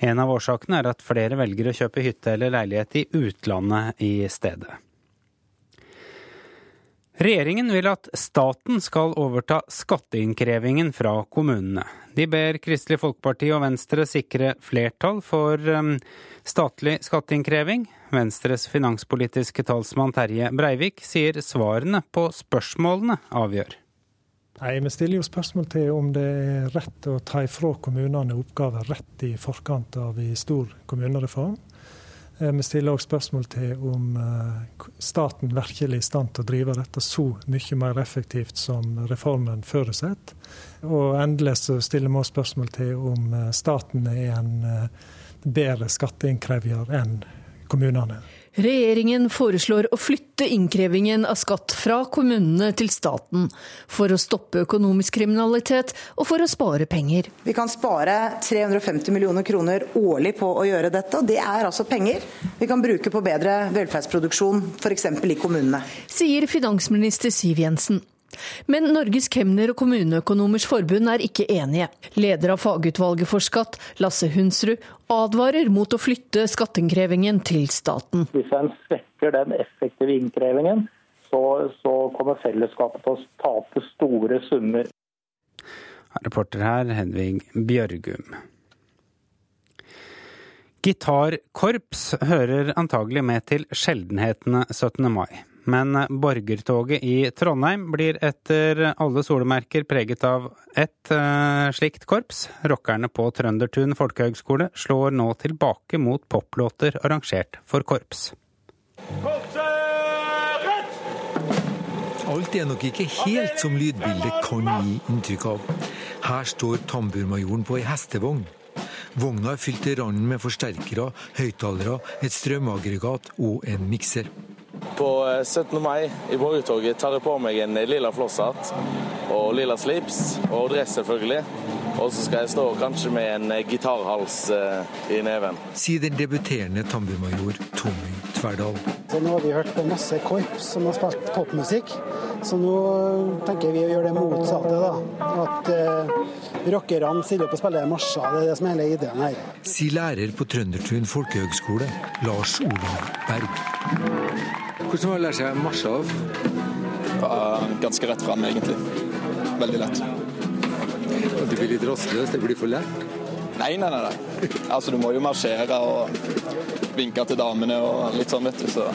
Speaker 55: En av årsakene er at flere velger å kjøpe hytte eller leilighet i utlandet i stedet. Regjeringen vil at staten skal overta skatteinnkrevingen fra kommunene. De ber Kristelig Folkeparti og Venstre sikre flertall for um, statlig skatteinnkreving. Venstres finanspolitiske talsmann Terje Breivik sier svarene på spørsmålene avgjør.
Speaker 10: Nei, Vi stiller jo spørsmål til om det er rett å ta ifra kommunene oppgaver rett i forkant av en stor kommunereform. Eh, vi stiller òg spørsmål til om eh, staten virkelig er i stand til å drive dette så mye mer effektivt som reformen forutsetter. Og endelig så stiller vi òg spørsmål til om eh, staten er en bedre skatteinnkrever enn kommunene.
Speaker 11: Regjeringen foreslår å flytte innkrevingen av skatt fra kommunene til staten, for å stoppe økonomisk kriminalitet og for å spare penger.
Speaker 59: Vi kan spare 350 millioner kroner årlig på å gjøre dette, og det er altså penger vi kan bruke på bedre velferdsproduksjon, f.eks. i kommunene.
Speaker 11: Sier finansminister Siv Jensen. Men Norges kemner- og kommuneøkonomers forbund er ikke enige. Leder av fagutvalget for skatt, Lasse Hunsrud, advarer mot å flytte skatteinnkrevingen til staten.
Speaker 60: Hvis en svekker den effektive innkrevingen, så, så kommer fellesskapet til å tape store summer.
Speaker 55: Reporter her Hedvig Bjørgum. Gitarkorps hører antagelig med til sjeldenhetene 17. mai. Men borgertoget i Trondheim blir etter alle solemerker preget av ett uh, slikt korps. Rockerne på Trøndertun folkehøgskole slår nå tilbake mot poplåter arrangert for korps.
Speaker 61: Alt er nok ikke helt som lydbildet kan gi inntrykk av. Her står tamburmajoren på ei hestevogn. Vogna er fylt til randen med forsterkere, høyttalere, et strømaggregat og en mikser.
Speaker 62: På 17. Eh, mai i borgertoget tar jeg på meg en lilla flosshatt og lilla slips og dress, selvfølgelig. Og så skal jeg stå kanskje med en eh, gitarhals eh, i neven.
Speaker 61: Sier den debuterende tambumajor Tommy Tverdal.
Speaker 63: Så nå har vi hørt på masse korps som har spilt popmusikk, så nå tenker vi å gjøre det motsatte. da. At eh, rockerne stiller opp og spiller marsjer. Det er det som er hele ideen her.
Speaker 61: Sier lærer på Trøndertun folkehøgskole, Lars Olav Berg. Hvordan var det å lære seg marsje av?
Speaker 52: Ganske rett fram, egentlig. Veldig lett.
Speaker 61: Og Du blir litt rastløs? Det blir for lett?
Speaker 52: Nei, nei, nei. nei. Altså, Du må jo marsjere og vinke til damene og litt sånn, vet du. Så.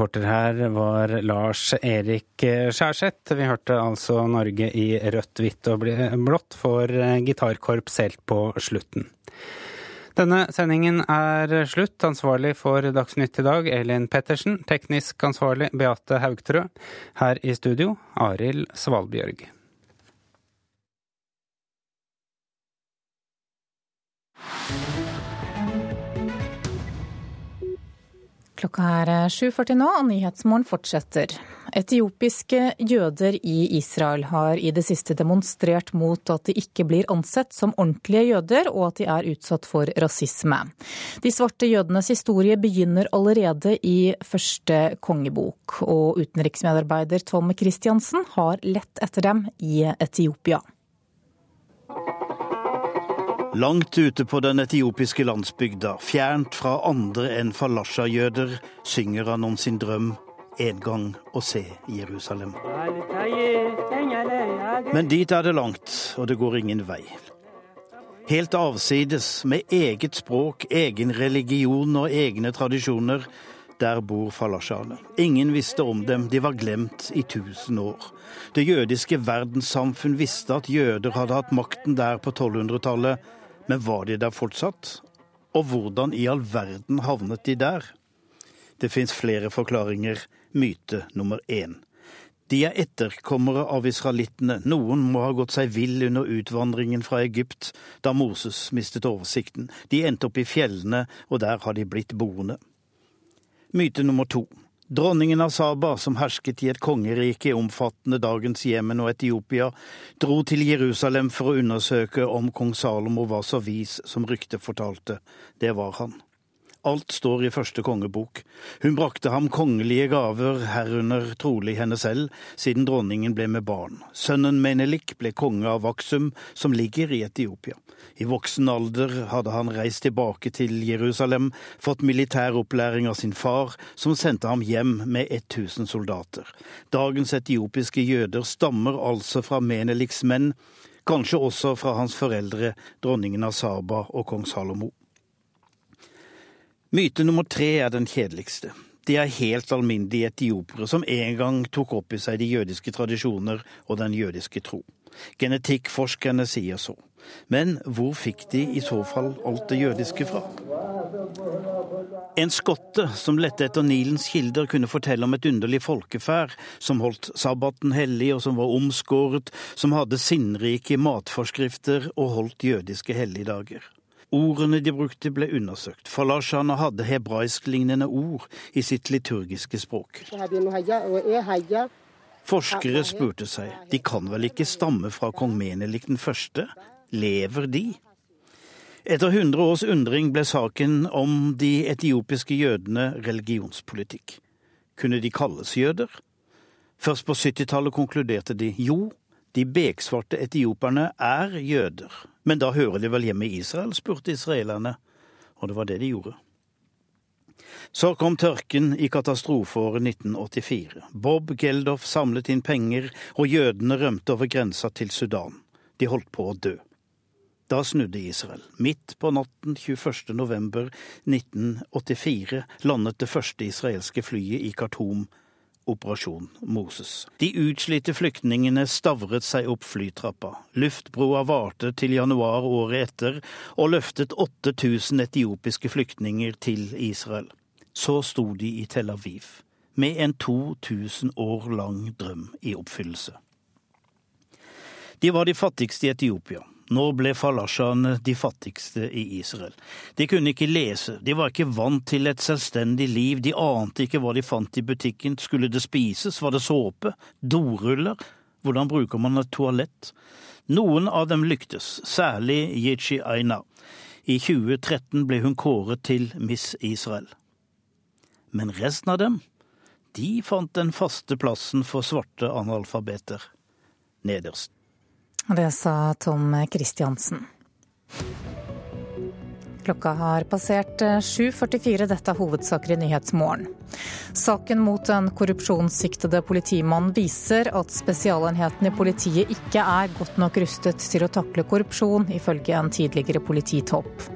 Speaker 55: Reporter her var Lars Erik Skjærseth. Vi hørte altså Norge i rødt, hvitt og blått for gitarkorps helt på slutten. Denne sendingen er slutt. Ansvarlig for Dagsnytt i dag, Elin Pettersen. Teknisk ansvarlig, Beate Haugtrø. Her i studio, Arild Svalbjørg.
Speaker 2: Klokka er 7.40 nå, og Nyhetsmorgen fortsetter. Etiopiske jøder i Israel har i det siste demonstrert mot at de ikke blir ansett som ordentlige jøder, og at de er utsatt for rasisme. De svarte jødenes historie begynner allerede i første kongebok, og utenriksmedarbeider Tom Christiansen har lett etter dem i Etiopia.
Speaker 64: Langt ute på den etiopiske landsbygda, fjernt fra andre enn falasha-jøder, synger han om sin drøm en gang å se Jerusalem. Men dit er det langt, og det går ingen vei. Helt avsides, med eget språk, egen religion og egne tradisjoner, der bor falashaene. Ingen visste om dem, de var glemt i tusen år. Det jødiske verdenssamfunn visste at jøder hadde hatt makten der på 1200-tallet, men var de der fortsatt? Og hvordan i all verden havnet de der? Det fins flere forklaringer. Myte nummer én. De er etterkommere av israelittene. Noen må ha gått seg vill under utvandringen fra Egypt da Moses mistet oversikten. De endte opp i fjellene, og der har de blitt boende. Myte nummer to. Dronningen av Saba, som hersket i et kongerike omfattende dagens Jemen og Etiopia, dro til Jerusalem for å undersøke om kong Salomo var så vis som ryktet fortalte. Det var han. Alt står i første kongebok. Hun brakte ham kongelige gaver, herunder trolig henne selv, siden dronningen ble med barn. Sønnen Menelik ble konge av Vaksum, som ligger i Etiopia. I voksen alder hadde han reist tilbake til Jerusalem, fått militær opplæring av sin far, som sendte ham hjem med 1000 soldater. Dagens etiopiske jøder stammer altså fra Meneliks menn, Kanskje også fra hans foreldre, dronningen av Saba og kong Salomo. Myte nummer tre er den kjedeligste. De er helt alminnelige etiopere som en gang tok opp i seg de jødiske tradisjoner og den jødiske tro. Genetikkforskerne sier så. Men hvor fikk de i så fall alt det jødiske fra? En skotte som lette etter Nilens kilder, kunne fortelle om et underlig folkeferd som holdt sabbaten hellig, og som var omskåret, som hadde sinnrike matforskrifter og holdt jødiske helligdager. Ordene de brukte, ble undersøkt. Falasjana hadde hebraisklignende ord i sitt liturgiske språk. Forskere spurte seg, de kan vel ikke stamme fra kong Menelik den første? Lever de? Etter 100 års undring ble saken om de etiopiske jødene religionspolitikk. Kunne de kalles jøder? Først på 70-tallet konkluderte de jo, de beksvarte etioperne er jøder. Men da hører de vel hjemme i Israel, spurte israelerne, og det var det de gjorde. Så kom tørken i katastrofeåret 1984. Bob Geldof samlet inn penger, og jødene rømte over grensa til Sudan. De holdt på å dø. Da snudde Israel. Midt på natten 21. november 1984 landet det første israelske flyet i Khartoum, Operasjon Moses. De utslitte flyktningene stavret seg opp flytrappa. Luftbroa varte til januar året etter og løftet 8000 etiopiske flyktninger til Israel. Så sto de i Tel Aviv, med en 2000 år lang drøm i oppfyllelse. De var de fattigste i Etiopia. Nå ble falasjaene de fattigste i Israel. De kunne ikke lese, de var ikke vant til et selvstendig liv, de ante ikke hva de fant i butikken. Skulle det spises, var det såpe, doruller? Hvordan bruker man et toalett? Noen av dem lyktes, særlig Yichi Aina. I 2013 ble hun kåret til Miss Israel. Men resten av dem, de fant den faste plassen for svarte analfabeter nederst.
Speaker 2: Det sa Tom Christiansen. Klokka har passert 7.44. Dette er hovedsaker i Nyhetsmorgen. Saken mot en korrupsjonssiktede politimann viser at spesialenheten i politiet ikke er godt nok rustet til å takle korrupsjon, ifølge en tidligere polititopp.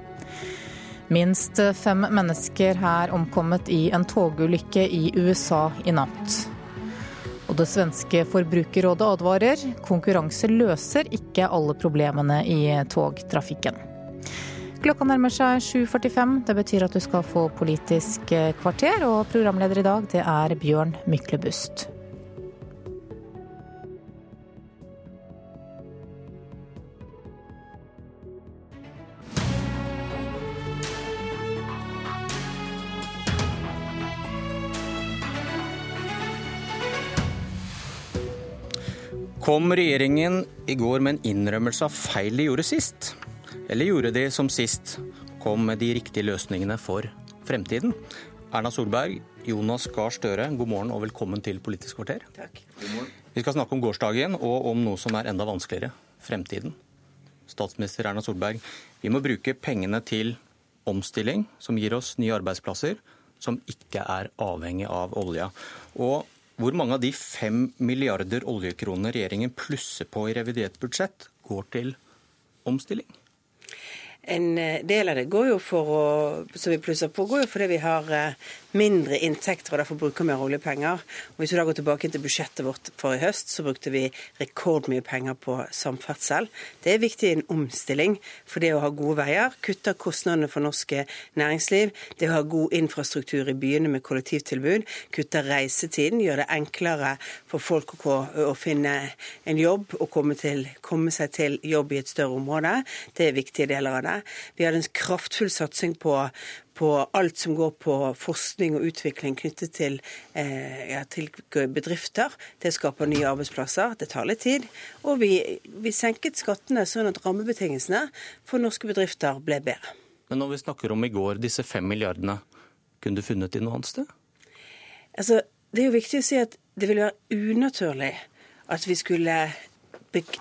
Speaker 2: Minst fem mennesker er omkommet i en togulykke i USA i natt. Og det svenske forbrukerrådet advarer konkurranse løser ikke alle problemene i togtrafikken. Klokka nærmer seg 7.45. Det betyr at du skal få Politisk kvarter, og programleder i dag det er Bjørn Myklebust.
Speaker 65: Kom regjeringen i går med en innrømmelse av feil de gjorde sist? Eller gjorde de som sist, kom med de riktige løsningene for fremtiden? Erna Solberg, Jonas Gahr Støre, god morgen og velkommen til Politisk kvarter.
Speaker 63: Takk.
Speaker 65: Vi skal snakke om gårsdagen og om noe som er enda vanskeligere fremtiden. Statsminister Erna Solberg, vi må bruke pengene til omstilling som gir oss nye arbeidsplasser, som ikke er avhengig av olja. Og hvor mange av de fem milliarder oljekroner regjeringen plusser på i revidert budsjett, går til omstilling?
Speaker 63: En eh, del av det går jo for å, som vi plusser på, går jo fordi vi har eh, mindre inntekter og derfor bruker mer oljepenger. Og Hvis vi da går tilbake til budsjettet vårt for i høst, så brukte vi rekordmye penger på samferdsel. Det er viktig i en omstilling. For det å ha gode veier kutter kostnadene for norsk næringsliv. Det å ha god infrastruktur i byene med kollektivtilbud kutter reisetiden, gjør det enklere for folk å, å finne en jobb og komme, til, komme seg til jobb i et større område. Det er viktige deler av det. Vi hadde en kraftfull satsing på, på alt som går på forskning og utvikling knyttet til, eh, ja, til bedrifter. Det skaper nye arbeidsplasser. Det tar litt tid. Og vi, vi senket skattene sånn at rammebetingelsene for norske bedrifter ble bedre.
Speaker 65: Men når vi snakker om i går, disse fem milliardene, kunne du funnet de noe annet sted?
Speaker 63: Altså, det er jo viktig å si at det ville være unaturlig at vi skulle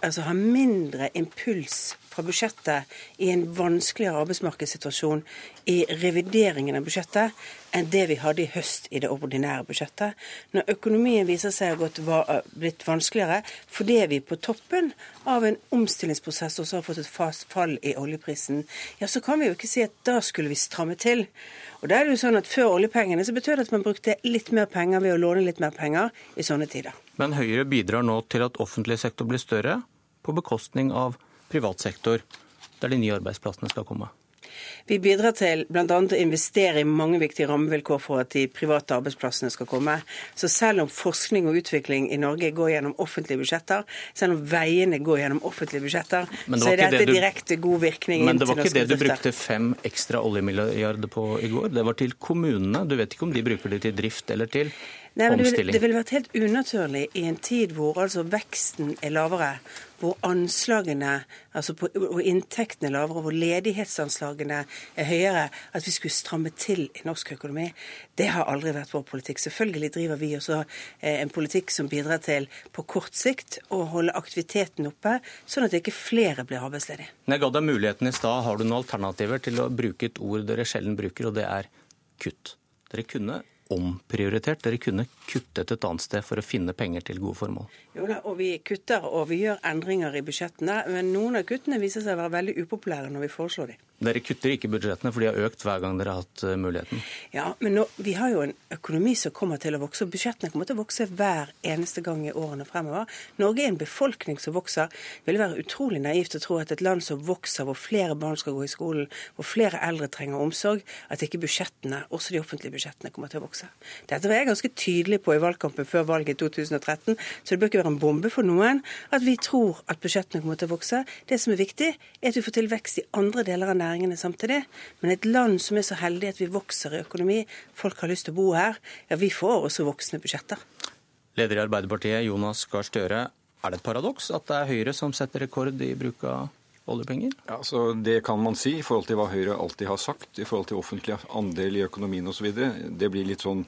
Speaker 63: altså, ha mindre impuls fra budsjettet i en vanskeligere arbeidsmarkedssituasjon i revideringen av budsjettet enn det vi hadde i høst i det ordinære budsjettet. Når økonomien viser seg å ha blitt vanskeligere fordi vi på toppen av en omstillingsprosess også har fått et fast fall i oljeprisen, ja, så kan vi jo ikke si at da skulle vi stramme til. Og da er det jo sånn at Før oljepengene så betød det at man brukte litt mer penger ved å låne litt mer penger i sånne tider.
Speaker 65: Men Høyre bidrar nå til at offentlig sektor blir større, på bekostning av privat sektor, der de nye arbeidsplassene skal komme.
Speaker 63: Vi bidrar til bl.a. å investere i mange viktige rammevilkår for at de private arbeidsplassene skal komme. Så selv om forskning og utvikling i Norge går gjennom offentlige budsjetter, selv om veiene går gjennom offentlige budsjetter, så er dette det du... direkte god virkning
Speaker 65: Men det var ikke det du brukte fem ekstra oljemilliarder på i går? Det var til kommunene. Du vet ikke om de bruker det til drift eller til
Speaker 63: Nei, men det ville, det ville vært helt unaturlig i en tid hvor altså veksten er lavere, hvor anslagene, altså på, hvor inntektene er lavere, hvor ledighetsanslagene er høyere, at vi skulle stramme til i norsk økonomi. Det har aldri vært vår politikk. Selvfølgelig driver vi også eh, en politikk som bidrar til på kort sikt å holde aktiviteten oppe, sånn at ikke flere blir arbeidsledige.
Speaker 65: Når Jeg ga deg muligheten i stad. Har du noen alternativer til å bruke et ord dere sjelden bruker, og det er kutt? Dere kunne omprioritert. Dere kunne kuttet et annet sted for å finne penger til gode formål.
Speaker 63: Jo da, og vi kutter og vi gjør endringer i budsjettene, men noen av kuttene viser seg å være veldig upopulære når vi foreslår dem.
Speaker 65: Dere kutter ikke budsjettene, for de har økt hver gang dere har hatt eh, muligheten.
Speaker 63: Ja, men nå, vi har jo en økonomi som kommer til å vokse, og budsjettene kommer til å vokse hver eneste gang i årene fremover. Norge er en befolkning som vokser. Det ville være utrolig naivt å tro at et land som vokser, hvor flere barn skal gå i skolen, hvor flere eldre trenger omsorg, at ikke budsjettene, også de offentlige budsjettene, kommer til å vokse. Dette var jeg ganske tydelig på i valgkampen før valget i 2013, så det bør ikke være en bombe for noen at vi tror at budsjettene kommer til å vokse. Det som er viktig, er at vi får til vekst i andre deler av næringene samtidig. Men et land som er så heldig at vi vokser i økonomi, folk har lyst til å bo her, ja, vi får også voksne budsjetter.
Speaker 65: Leder i Arbeiderpartiet, Jonas Gahr Støre. Er det et paradoks at det er Høyre som setter rekord i bruk av oljepenger?
Speaker 62: Ja, så Det kan man si i forhold til hva Høyre alltid har sagt i forhold til offentlig andel i økonomien osv. Det blir litt sånn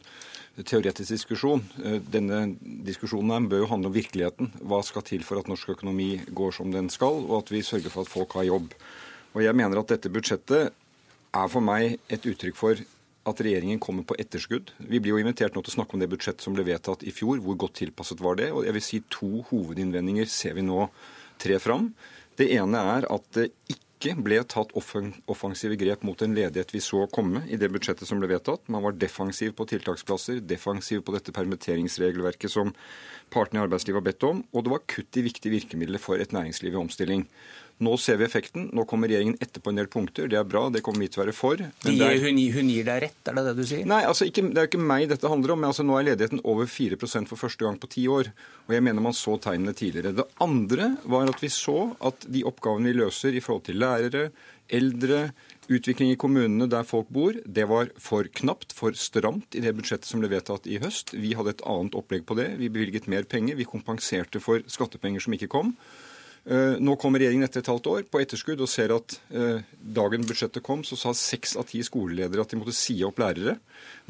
Speaker 62: teoretisk diskusjon. Eh, denne diskusjonen bør jo handle om virkeligheten. Hva skal til for at norsk økonomi går som den skal, og at vi sørger for at folk har jobb. Og jeg mener at dette budsjettet er for meg et uttrykk for at regjeringen kommer på etterskudd. Vi blir jo invitert nå til å snakke om det budsjettet som ble vedtatt i fjor. Hvor godt tilpasset var det? Og jeg vil si to hovedinnvendinger ser vi nå tre fram. Det ene er at det ikke ble tatt offensive grep mot en ledighet vi så komme i det budsjettet som ble vedtatt. Man var defensiv på tiltaksplasser, defensiv på dette permitteringsregelverket som partene i arbeidslivet har bedt om, og det var kutt i viktige virkemidler for et næringsliv i omstilling. Nå ser vi effekten. Nå kommer regjeringen etter på en del punkter. Det er bra, det kommer vi til å være for.
Speaker 65: De, er... hun, hun, gir deg rett, er det det du sier?
Speaker 62: Nei, altså ikke, det er ikke meg dette handler om. men altså, Nå er ledigheten over 4% for første gang på ti år. Og jeg mener man så tegnene tidligere. Det andre var at vi så at de oppgavene vi løser i forhold til lærere, eldre, utvikling i kommunene der folk bor, det var for knapt, for stramt i det budsjettet som ble vedtatt i høst. Vi hadde et annet opplegg på det. Vi bevilget mer penger. Vi kompenserte for skattepenger som ikke kom. Eh, nå kommer regjeringen etter et halvt år på etterskudd og ser at eh, dagen budsjettet kom, så sa seks av ti skoleledere at de måtte si opp lærere.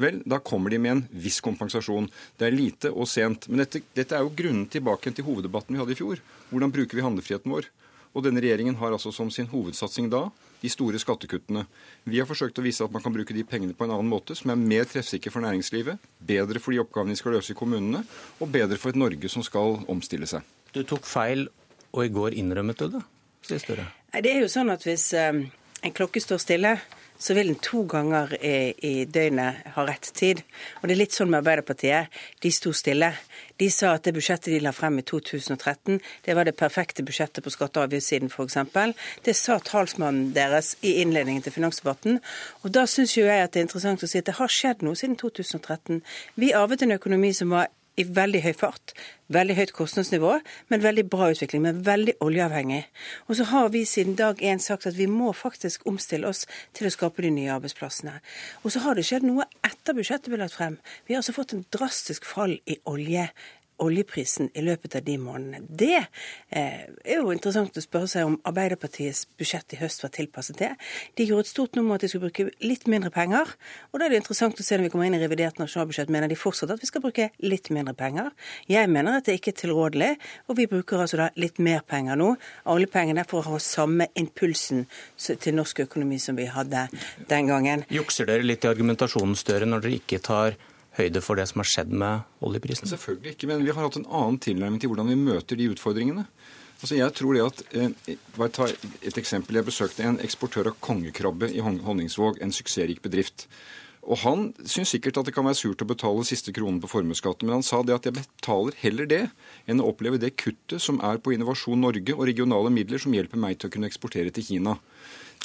Speaker 62: Vel, da kommer de med en viss kompensasjon. Det er lite og sent. Men dette, dette er jo grunnen tilbake til hoveddebatten vi hadde i fjor. Hvordan bruker vi handlefriheten vår? Og denne regjeringen har altså som sin hovedsatsing da de store skattekuttene. Vi har forsøkt å vise at man kan bruke de pengene på en annen måte, som er mer treffsikker for næringslivet, bedre for de oppgavene de skal løse i kommunene, og bedre for et Norge som skal omstille seg.
Speaker 65: Du tok feil og i går innrømmet du det, sier Støre.
Speaker 63: Det er jo sånn at hvis um, en klokke står stille, så vil den to ganger i, i, døgnet ha rett tid. Og det er litt sånn med Arbeiderpartiet. De sto stille. De sa at det budsjettet de la frem i 2013, det var det perfekte budsjettet på skatte- og avgiftssiden f.eks. Det sa talsmannen deres i innledningen til finansdebatten. Og da syns jo jeg at det er interessant å si at det har skjedd noe siden 2013. Vi arvet en økonomi som var i veldig høy fart. Veldig høyt kostnadsnivå, men veldig bra utvikling. Men veldig oljeavhengig. Og så har vi siden dag én sagt at vi må faktisk omstille oss til å skape de nye arbeidsplassene. Og så har det skjedd noe etter budsjettet ble lagt frem. Vi har altså fått en drastisk fall i olje oljeprisen i løpet av de månedene. Det eh, er jo interessant å spørre seg om Arbeiderpartiets budsjett i høst var tilpasset det. De gjorde et stort nummer at de skulle bruke litt mindre penger. Og da er det interessant å se når vi kommer inn i revidert nasjonalbudsjett, mener de fortsatt at vi skal bruke litt mindre penger. Jeg mener at det ikke er tilrådelig, og vi bruker altså da litt mer penger nå. Oljepengene for å ha samme impulsen til norsk økonomi som vi hadde den gangen.
Speaker 65: Jukser dere litt i argumentasjonen, Støre, når dere ikke tar høyde for det som har skjedd med oljeprisen?
Speaker 62: Selvfølgelig ikke, men vi har hatt en annen tilnærming til hvordan vi møter de utfordringene. Altså jeg tror det at, eh, bare ta et eksempel. Jeg besøkte en eksportør av kongekrabbe i Honningsvåg, en suksessrik bedrift. Og Han syns sikkert at det kan være surt å betale siste kronen på formuesskatten, men han sa det at jeg betaler heller det enn å oppleve det kuttet som er på Innovasjon Norge og regionale midler som hjelper meg til å kunne eksportere til Kina.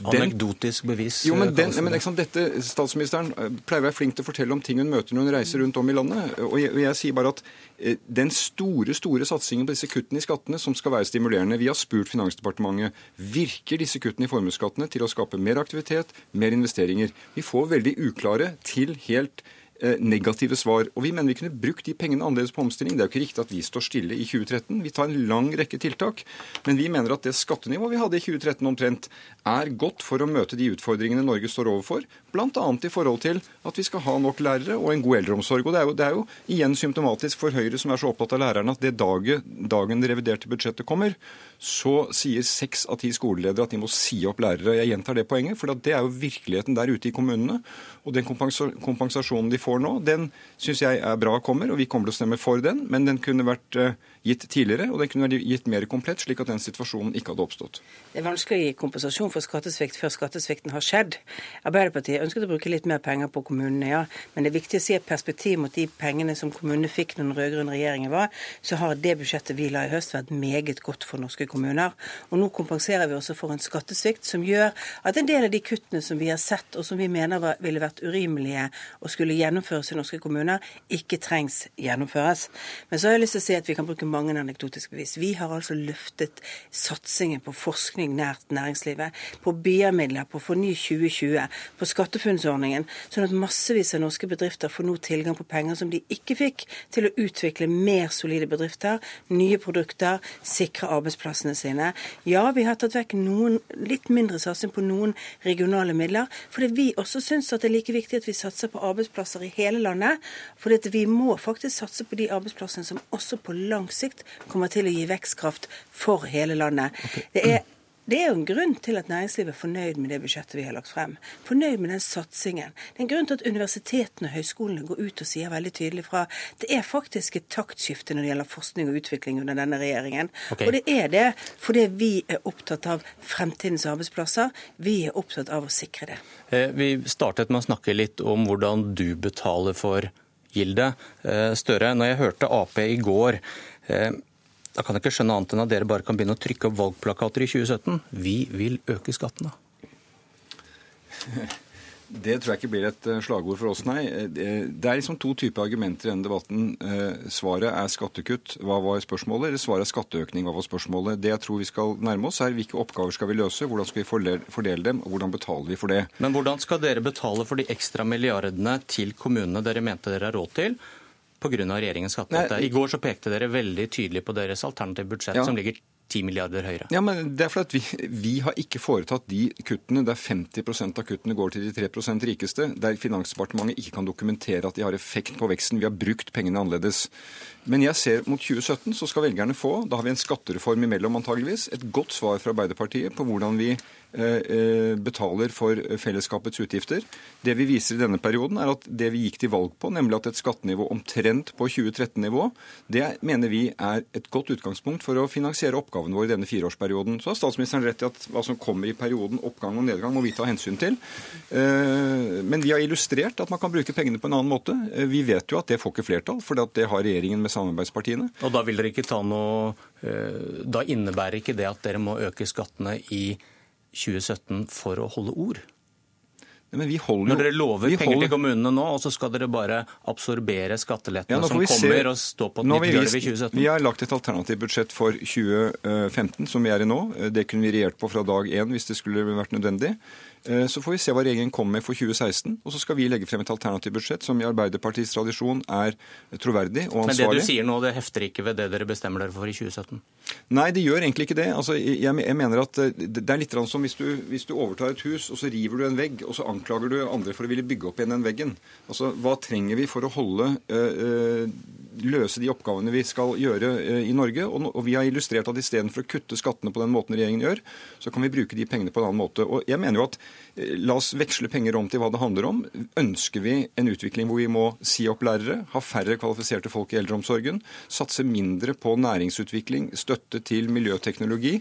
Speaker 65: Anekdotisk bevis.
Speaker 62: Jo, men, den, men liksom, dette, Statsministeren eh, pleier å være flink til å fortelle om ting hun møter når hun reiser rundt om i landet. Og jeg, og jeg sier bare at eh, den store store satsingen på disse kuttene i skattene som skal være stimulerende Vi har spurt Finansdepartementet virker disse kuttene i formuesskattene til å skape mer aktivitet, mer investeringer. Vi får veldig uklare til helt Eh, negative svar. Og vi mener vi kunne brukt de pengene annerledes på omstilling. Det er jo ikke riktig at vi står stille i 2013. Vi tar en lang rekke tiltak. Men vi mener at det skattenivået vi hadde i 2013 omtrent, er godt for å møte de utfordringene Norge står overfor. Bl.a. i forhold til at vi skal ha nok lærere og en god eldreomsorg. Og det er jo, det er jo igjen symptomatisk for Høyre, som er så opptatt av lærerne, at det dagen, dagen det reviderte budsjettet kommer, så sier seks av ti skoleledere at de må si opp lærere. Jeg gjentar det poenget, for det er jo virkeligheten der ute i kommunene. Og den kompensasjonen de får nå, den syns jeg er bra kommer, og vi kommer til å stemme for den. Men den kunne vært eh, gitt tidligere, og den kunne vært gitt mer komplett, slik at den situasjonen ikke hadde oppstått.
Speaker 63: Det er vanskelig å gi kompensasjon for skattesvikt før skattesvikten har skjedd. Arbeiderpartiet ønsket å bruke litt mer penger på kommunene, ja. Men det er viktig å se et perspektiv mot de pengene som kommunene fikk når den rød-grønne regjeringen var. Så har det budsjettet vi la i høst vært meget godt for norske kommuner. Og nå kompenserer vi også for en skattesvikt som gjør at en del av de kuttene som vi har sett, og som vi mener var, ville vært urimelige og skulle gjennomføres i norske kommuner, ikke trengs gjennomføres. Men så har jeg lyst til å si at vi kan bruke mange anekdotiske bevis. Vi har altså løftet satsingen på forskning nært næringslivet, på BIA-midler, på Forny 2020, på SkatteFUNN-ordningen, sånn at massevis av norske bedrifter får nå tilgang på penger som de ikke fikk, til å utvikle mer solide bedrifter, nye produkter, sikre arbeidsplassene sine. Ja, vi har tatt vekk noen, litt mindre satsing på noen regionale midler, fordi vi også syns at det er like viktig at vi satser på arbeidsplasser i hele landet. For vi må faktisk satse på de arbeidsplassene som også på lang sikt sikt kommer til å gi vekstkraft for hele landet. Okay. Det er det er jo en grunn til at næringslivet er fornøyd med det budsjettet vi har lagt frem. Fornøyd med den satsingen. Det er en grunn til at universitetene og høyskolene går ut og sier veldig tydelig fra. Det er faktisk et taktskifte når det gjelder forskning og utvikling under denne regjeringen. Okay. Og det er det fordi vi er opptatt av fremtidens arbeidsplasser. Vi er opptatt av å sikre det.
Speaker 65: Eh, vi startet med å snakke litt om hvordan du betaler for gildet. Eh, Støre, når jeg hørte Ap i går da kan jeg ikke skjønne annet enn at dere bare kan begynne å trykke opp valgplakater i 2017. Vi vil øke skattene. (laughs)
Speaker 62: Det tror jeg ikke blir et eh, slagord for oss, nei. Eh, det er liksom to typer argumenter i denne debatten. Svaret er skattekutt, hva var spørsmålet? Eller svaret er skatteøkning, hva var spørsmålet? Det jeg tror vi skal nærme oss, er hvilke oppgaver skal vi løse, hvordan skal vi fordele dem, og hvordan betaler vi for det?
Speaker 65: Men hvordan skal dere betale for de ekstra milliardene til kommunene dere mente dere har råd til? Pga. regjeringens skattelette. I går så pekte dere veldig tydelig på deres alternative budsjett, ja. som ligger 10 milliarder høyere.
Speaker 62: Ja, men det er fordi vi, vi, har ikke foretatt de kuttene der 50% av kuttene går til de 3% rikeste, der Finansdepartementet ikke kan dokumentere at de har effekt på veksten. Vi har brukt pengene annerledes. Men jeg ser mot 2017 så skal velgerne få, da har vi en skattereform imellom antageligvis, et godt svar fra Arbeiderpartiet på hvordan vi betaler for fellesskapets utgifter. Det vi viser i denne perioden, er at det vi gikk til valg på, nemlig at et skattenivå omtrent på 2013-nivå, det mener vi er et godt utgangspunkt for å finansiere oppgavene våre i denne fireårsperioden. Så har statsministeren rett i at hva som kommer i perioden oppgang og nedgang, må vi ta hensyn til. Eh, men vi har illustrert at man kan bruke pengene på en annen måte. Vi vet jo at det får ikke flertall, for det har regjeringen med samarbeidspartiene.
Speaker 65: Og da vil dere ikke ta noe Da innebærer ikke det at dere må øke skattene i 2017 for å holde ord?
Speaker 62: Men
Speaker 65: vi holder jo, Når dere lover penger holder... til kommunene nå, og så skal dere bare absorbere skattelettene ja, som kommer og stå på et nytt gulv i 2017?
Speaker 62: Vi har lagt et alternativt budsjett for 2015 som vi er i nå. Det kunne vi regjert på fra dag én hvis det skulle vært nødvendig. Eh, så får vi se hva regjeringen kommer med for 2016. Og så skal vi legge frem et alternativt budsjett som i Arbeiderpartiets tradisjon er troverdig og ansvarlig.
Speaker 65: Men det du sier nå, det hefter ikke ved det dere bestemmer dere for i 2017?
Speaker 62: Nei, det gjør egentlig ikke det. Altså, jeg, mener at eh, Det er litt som hvis du, hvis du, overtar et hus, og så river du en vegg, og så anklager du andre for å ville bygge opp igjen den veggen. Altså, Hva trenger vi for å holde øh, løse de oppgavene vi skal gjøre øh, i Norge? Og vi har illustrert at istedenfor å kutte skattene på den måten regjeringen gjør, så kan vi bruke de pengene på en annen måte. Og jeg mener jo at La oss veksle penger om til hva det handler om. Ønsker vi en utvikling hvor vi må si opp lærere, ha færre kvalifiserte folk i eldreomsorgen, satse mindre på næringsutvikling, støtte til miljøteknologi?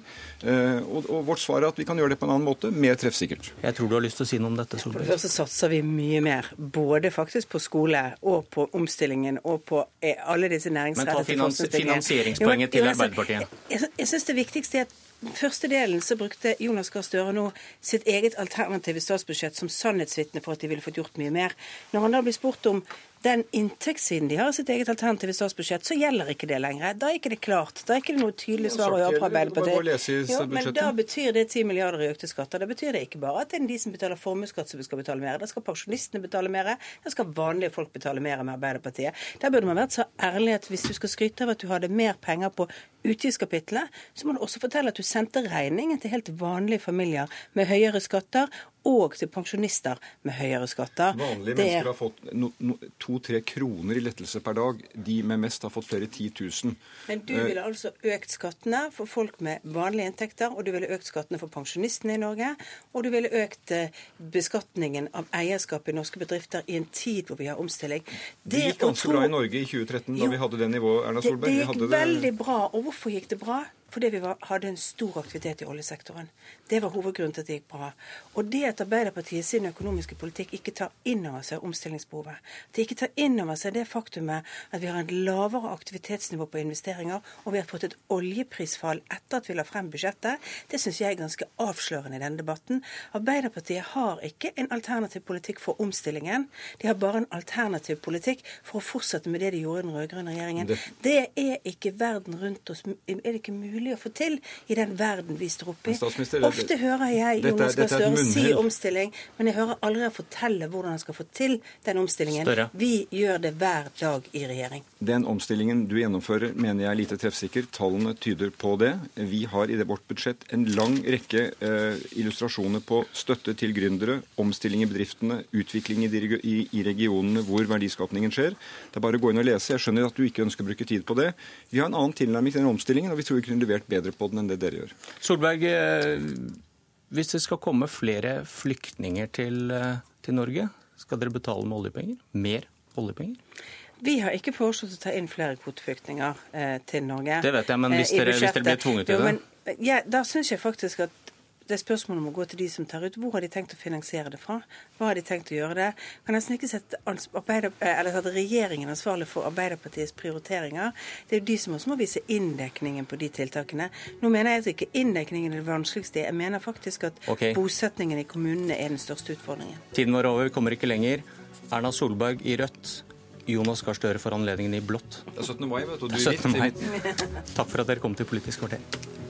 Speaker 62: Eh, og, og vårt svar er at vi kan gjøre det på en annen måte, mer treffsikkert.
Speaker 65: Jeg tror du har lyst til å si noe om dette, Solberg.
Speaker 63: For det første satser vi mye mer, både faktisk på skole og på omstillingen og på eh, alle disse næringsrettede
Speaker 65: Men ta finansieringspoenget til Arbeiderpartiet.
Speaker 63: Jeg, jeg, jeg synes det viktigste er at første delen så brukte Jonas Gahr Støre nå sitt eget alternative statsbudsjett som sannhetsvitne for at de ville fått gjort mye mer. Når han da blir spurt om den inntektssiden de har i sitt eget alternative statsbudsjett, så gjelder ikke det lenger. Da er ikke det klart. Da er ikke det noe tydelig svar å gjøre fra Arbeiderpartiet. Jo, men da betyr det 10 milliarder i økte skatter. Da betyr det ikke bare at det er de som betaler formuesskatt som skal betale mer. Da skal pensjonistene betale mer. Da skal vanlige folk betale mer med Arbeiderpartiet. Der burde man vært så ærlig at hvis du skal skryte av at du hadde mer penger på utgiftskapitlet, så må du også fortelle at du sendte regningen til helt vanlige familier med høyere skatter og til pensjonister med høyere skatter.
Speaker 62: Vanlige det... mennesker har fått no, no, to-tre kroner i lettelse per dag. De med mest har fått flere titusen.
Speaker 63: Men du ville altså økt skattene for folk med vanlige inntekter, og du ville økt skattene for pensjonistene i Norge, og du ville økt eh, beskatningen av eierskap i norske bedrifter i en tid hvor vi har omstilling.
Speaker 62: Det, det gikk ganske tro... bra i Norge i 2013, da jo, vi hadde det nivået, Erna Solberg.
Speaker 63: Det, det gikk veldig bra. Og hvorfor gikk det bra? Fordi vi var, hadde en stor aktivitet i oljesektoren. Det var hovedgrunnen til at det gikk bra. Og det at Arbeiderpartiet sin økonomiske politikk ikke tar inn over seg omstillingsbehovet, at de ikke tar inn over seg det faktumet at vi har et lavere aktivitetsnivå på investeringer, og vi har fått et oljeprisfall etter at vi la frem budsjettet, det syns jeg er ganske avslørende i denne debatten. Arbeiderpartiet har ikke en alternativ politikk for omstillingen. De har bare en alternativ politikk for å fortsette med det de gjorde i den rød-grønne regjeringen. Det... er ikke verden rundt oss. Er det ikke mulig å få til i den verden vi står oppe i. Ofte hører jeg Jonas Gahr Støre si omstilling, men jeg hører aldri han fortelle hvordan han skal få til den omstillingen. Større. Vi gjør det hver dag i regjering.
Speaker 62: Den omstillingen du gjennomfører, mener jeg er lite treffsikker. Tallene tyder på det. Vi har i det vårt budsjett en lang rekke eh, illustrasjoner på støtte til gründere, omstilling i bedriftene, utvikling i, i, i regionene hvor verdiskapningen skjer. Det er bare å gå inn og lese. Jeg skjønner at du ikke ønsker å bruke tid på det. Vi har en annen tilnærming til den omstillingen, og vi tror vi kunne levert bedre på den enn det dere gjør.
Speaker 65: Solberg, eh, hvis det skal komme flere flyktninger til, eh, til Norge, skal dere betale med oljepenger? Mer oljepenger?
Speaker 63: Vi har ikke foreslått å ta inn flere kvoteflyktninger eh, til Norge.
Speaker 65: Det vet jeg, men hvis, eh, dere, hvis dere, blir tvunget til det? Men,
Speaker 63: ja, da syns jeg faktisk at det spørsmålet må gå til de som tar ut. Hvor har de tenkt å finansiere det fra? Hva har de tenkt å gjøre det? Kan nesten ikke sette, sette regjeringen ansvarlig for Arbeiderpartiets prioriteringer. Det er jo de som også må vise inndekningen på de tiltakene. Nå mener jeg at ikke inndekningen er det vanskeligste. Jeg mener faktisk at okay. bosetningen i kommunene er den største utfordringen.
Speaker 65: Tiden var over, vi kommer ikke lenger. Erna Solberg i Rødt. Jonas Gahr Støre for anledningen i blått.
Speaker 62: Det er 17. mai, vet du. du
Speaker 65: 17. mai. Takk for at dere kom til Politisk kvarter.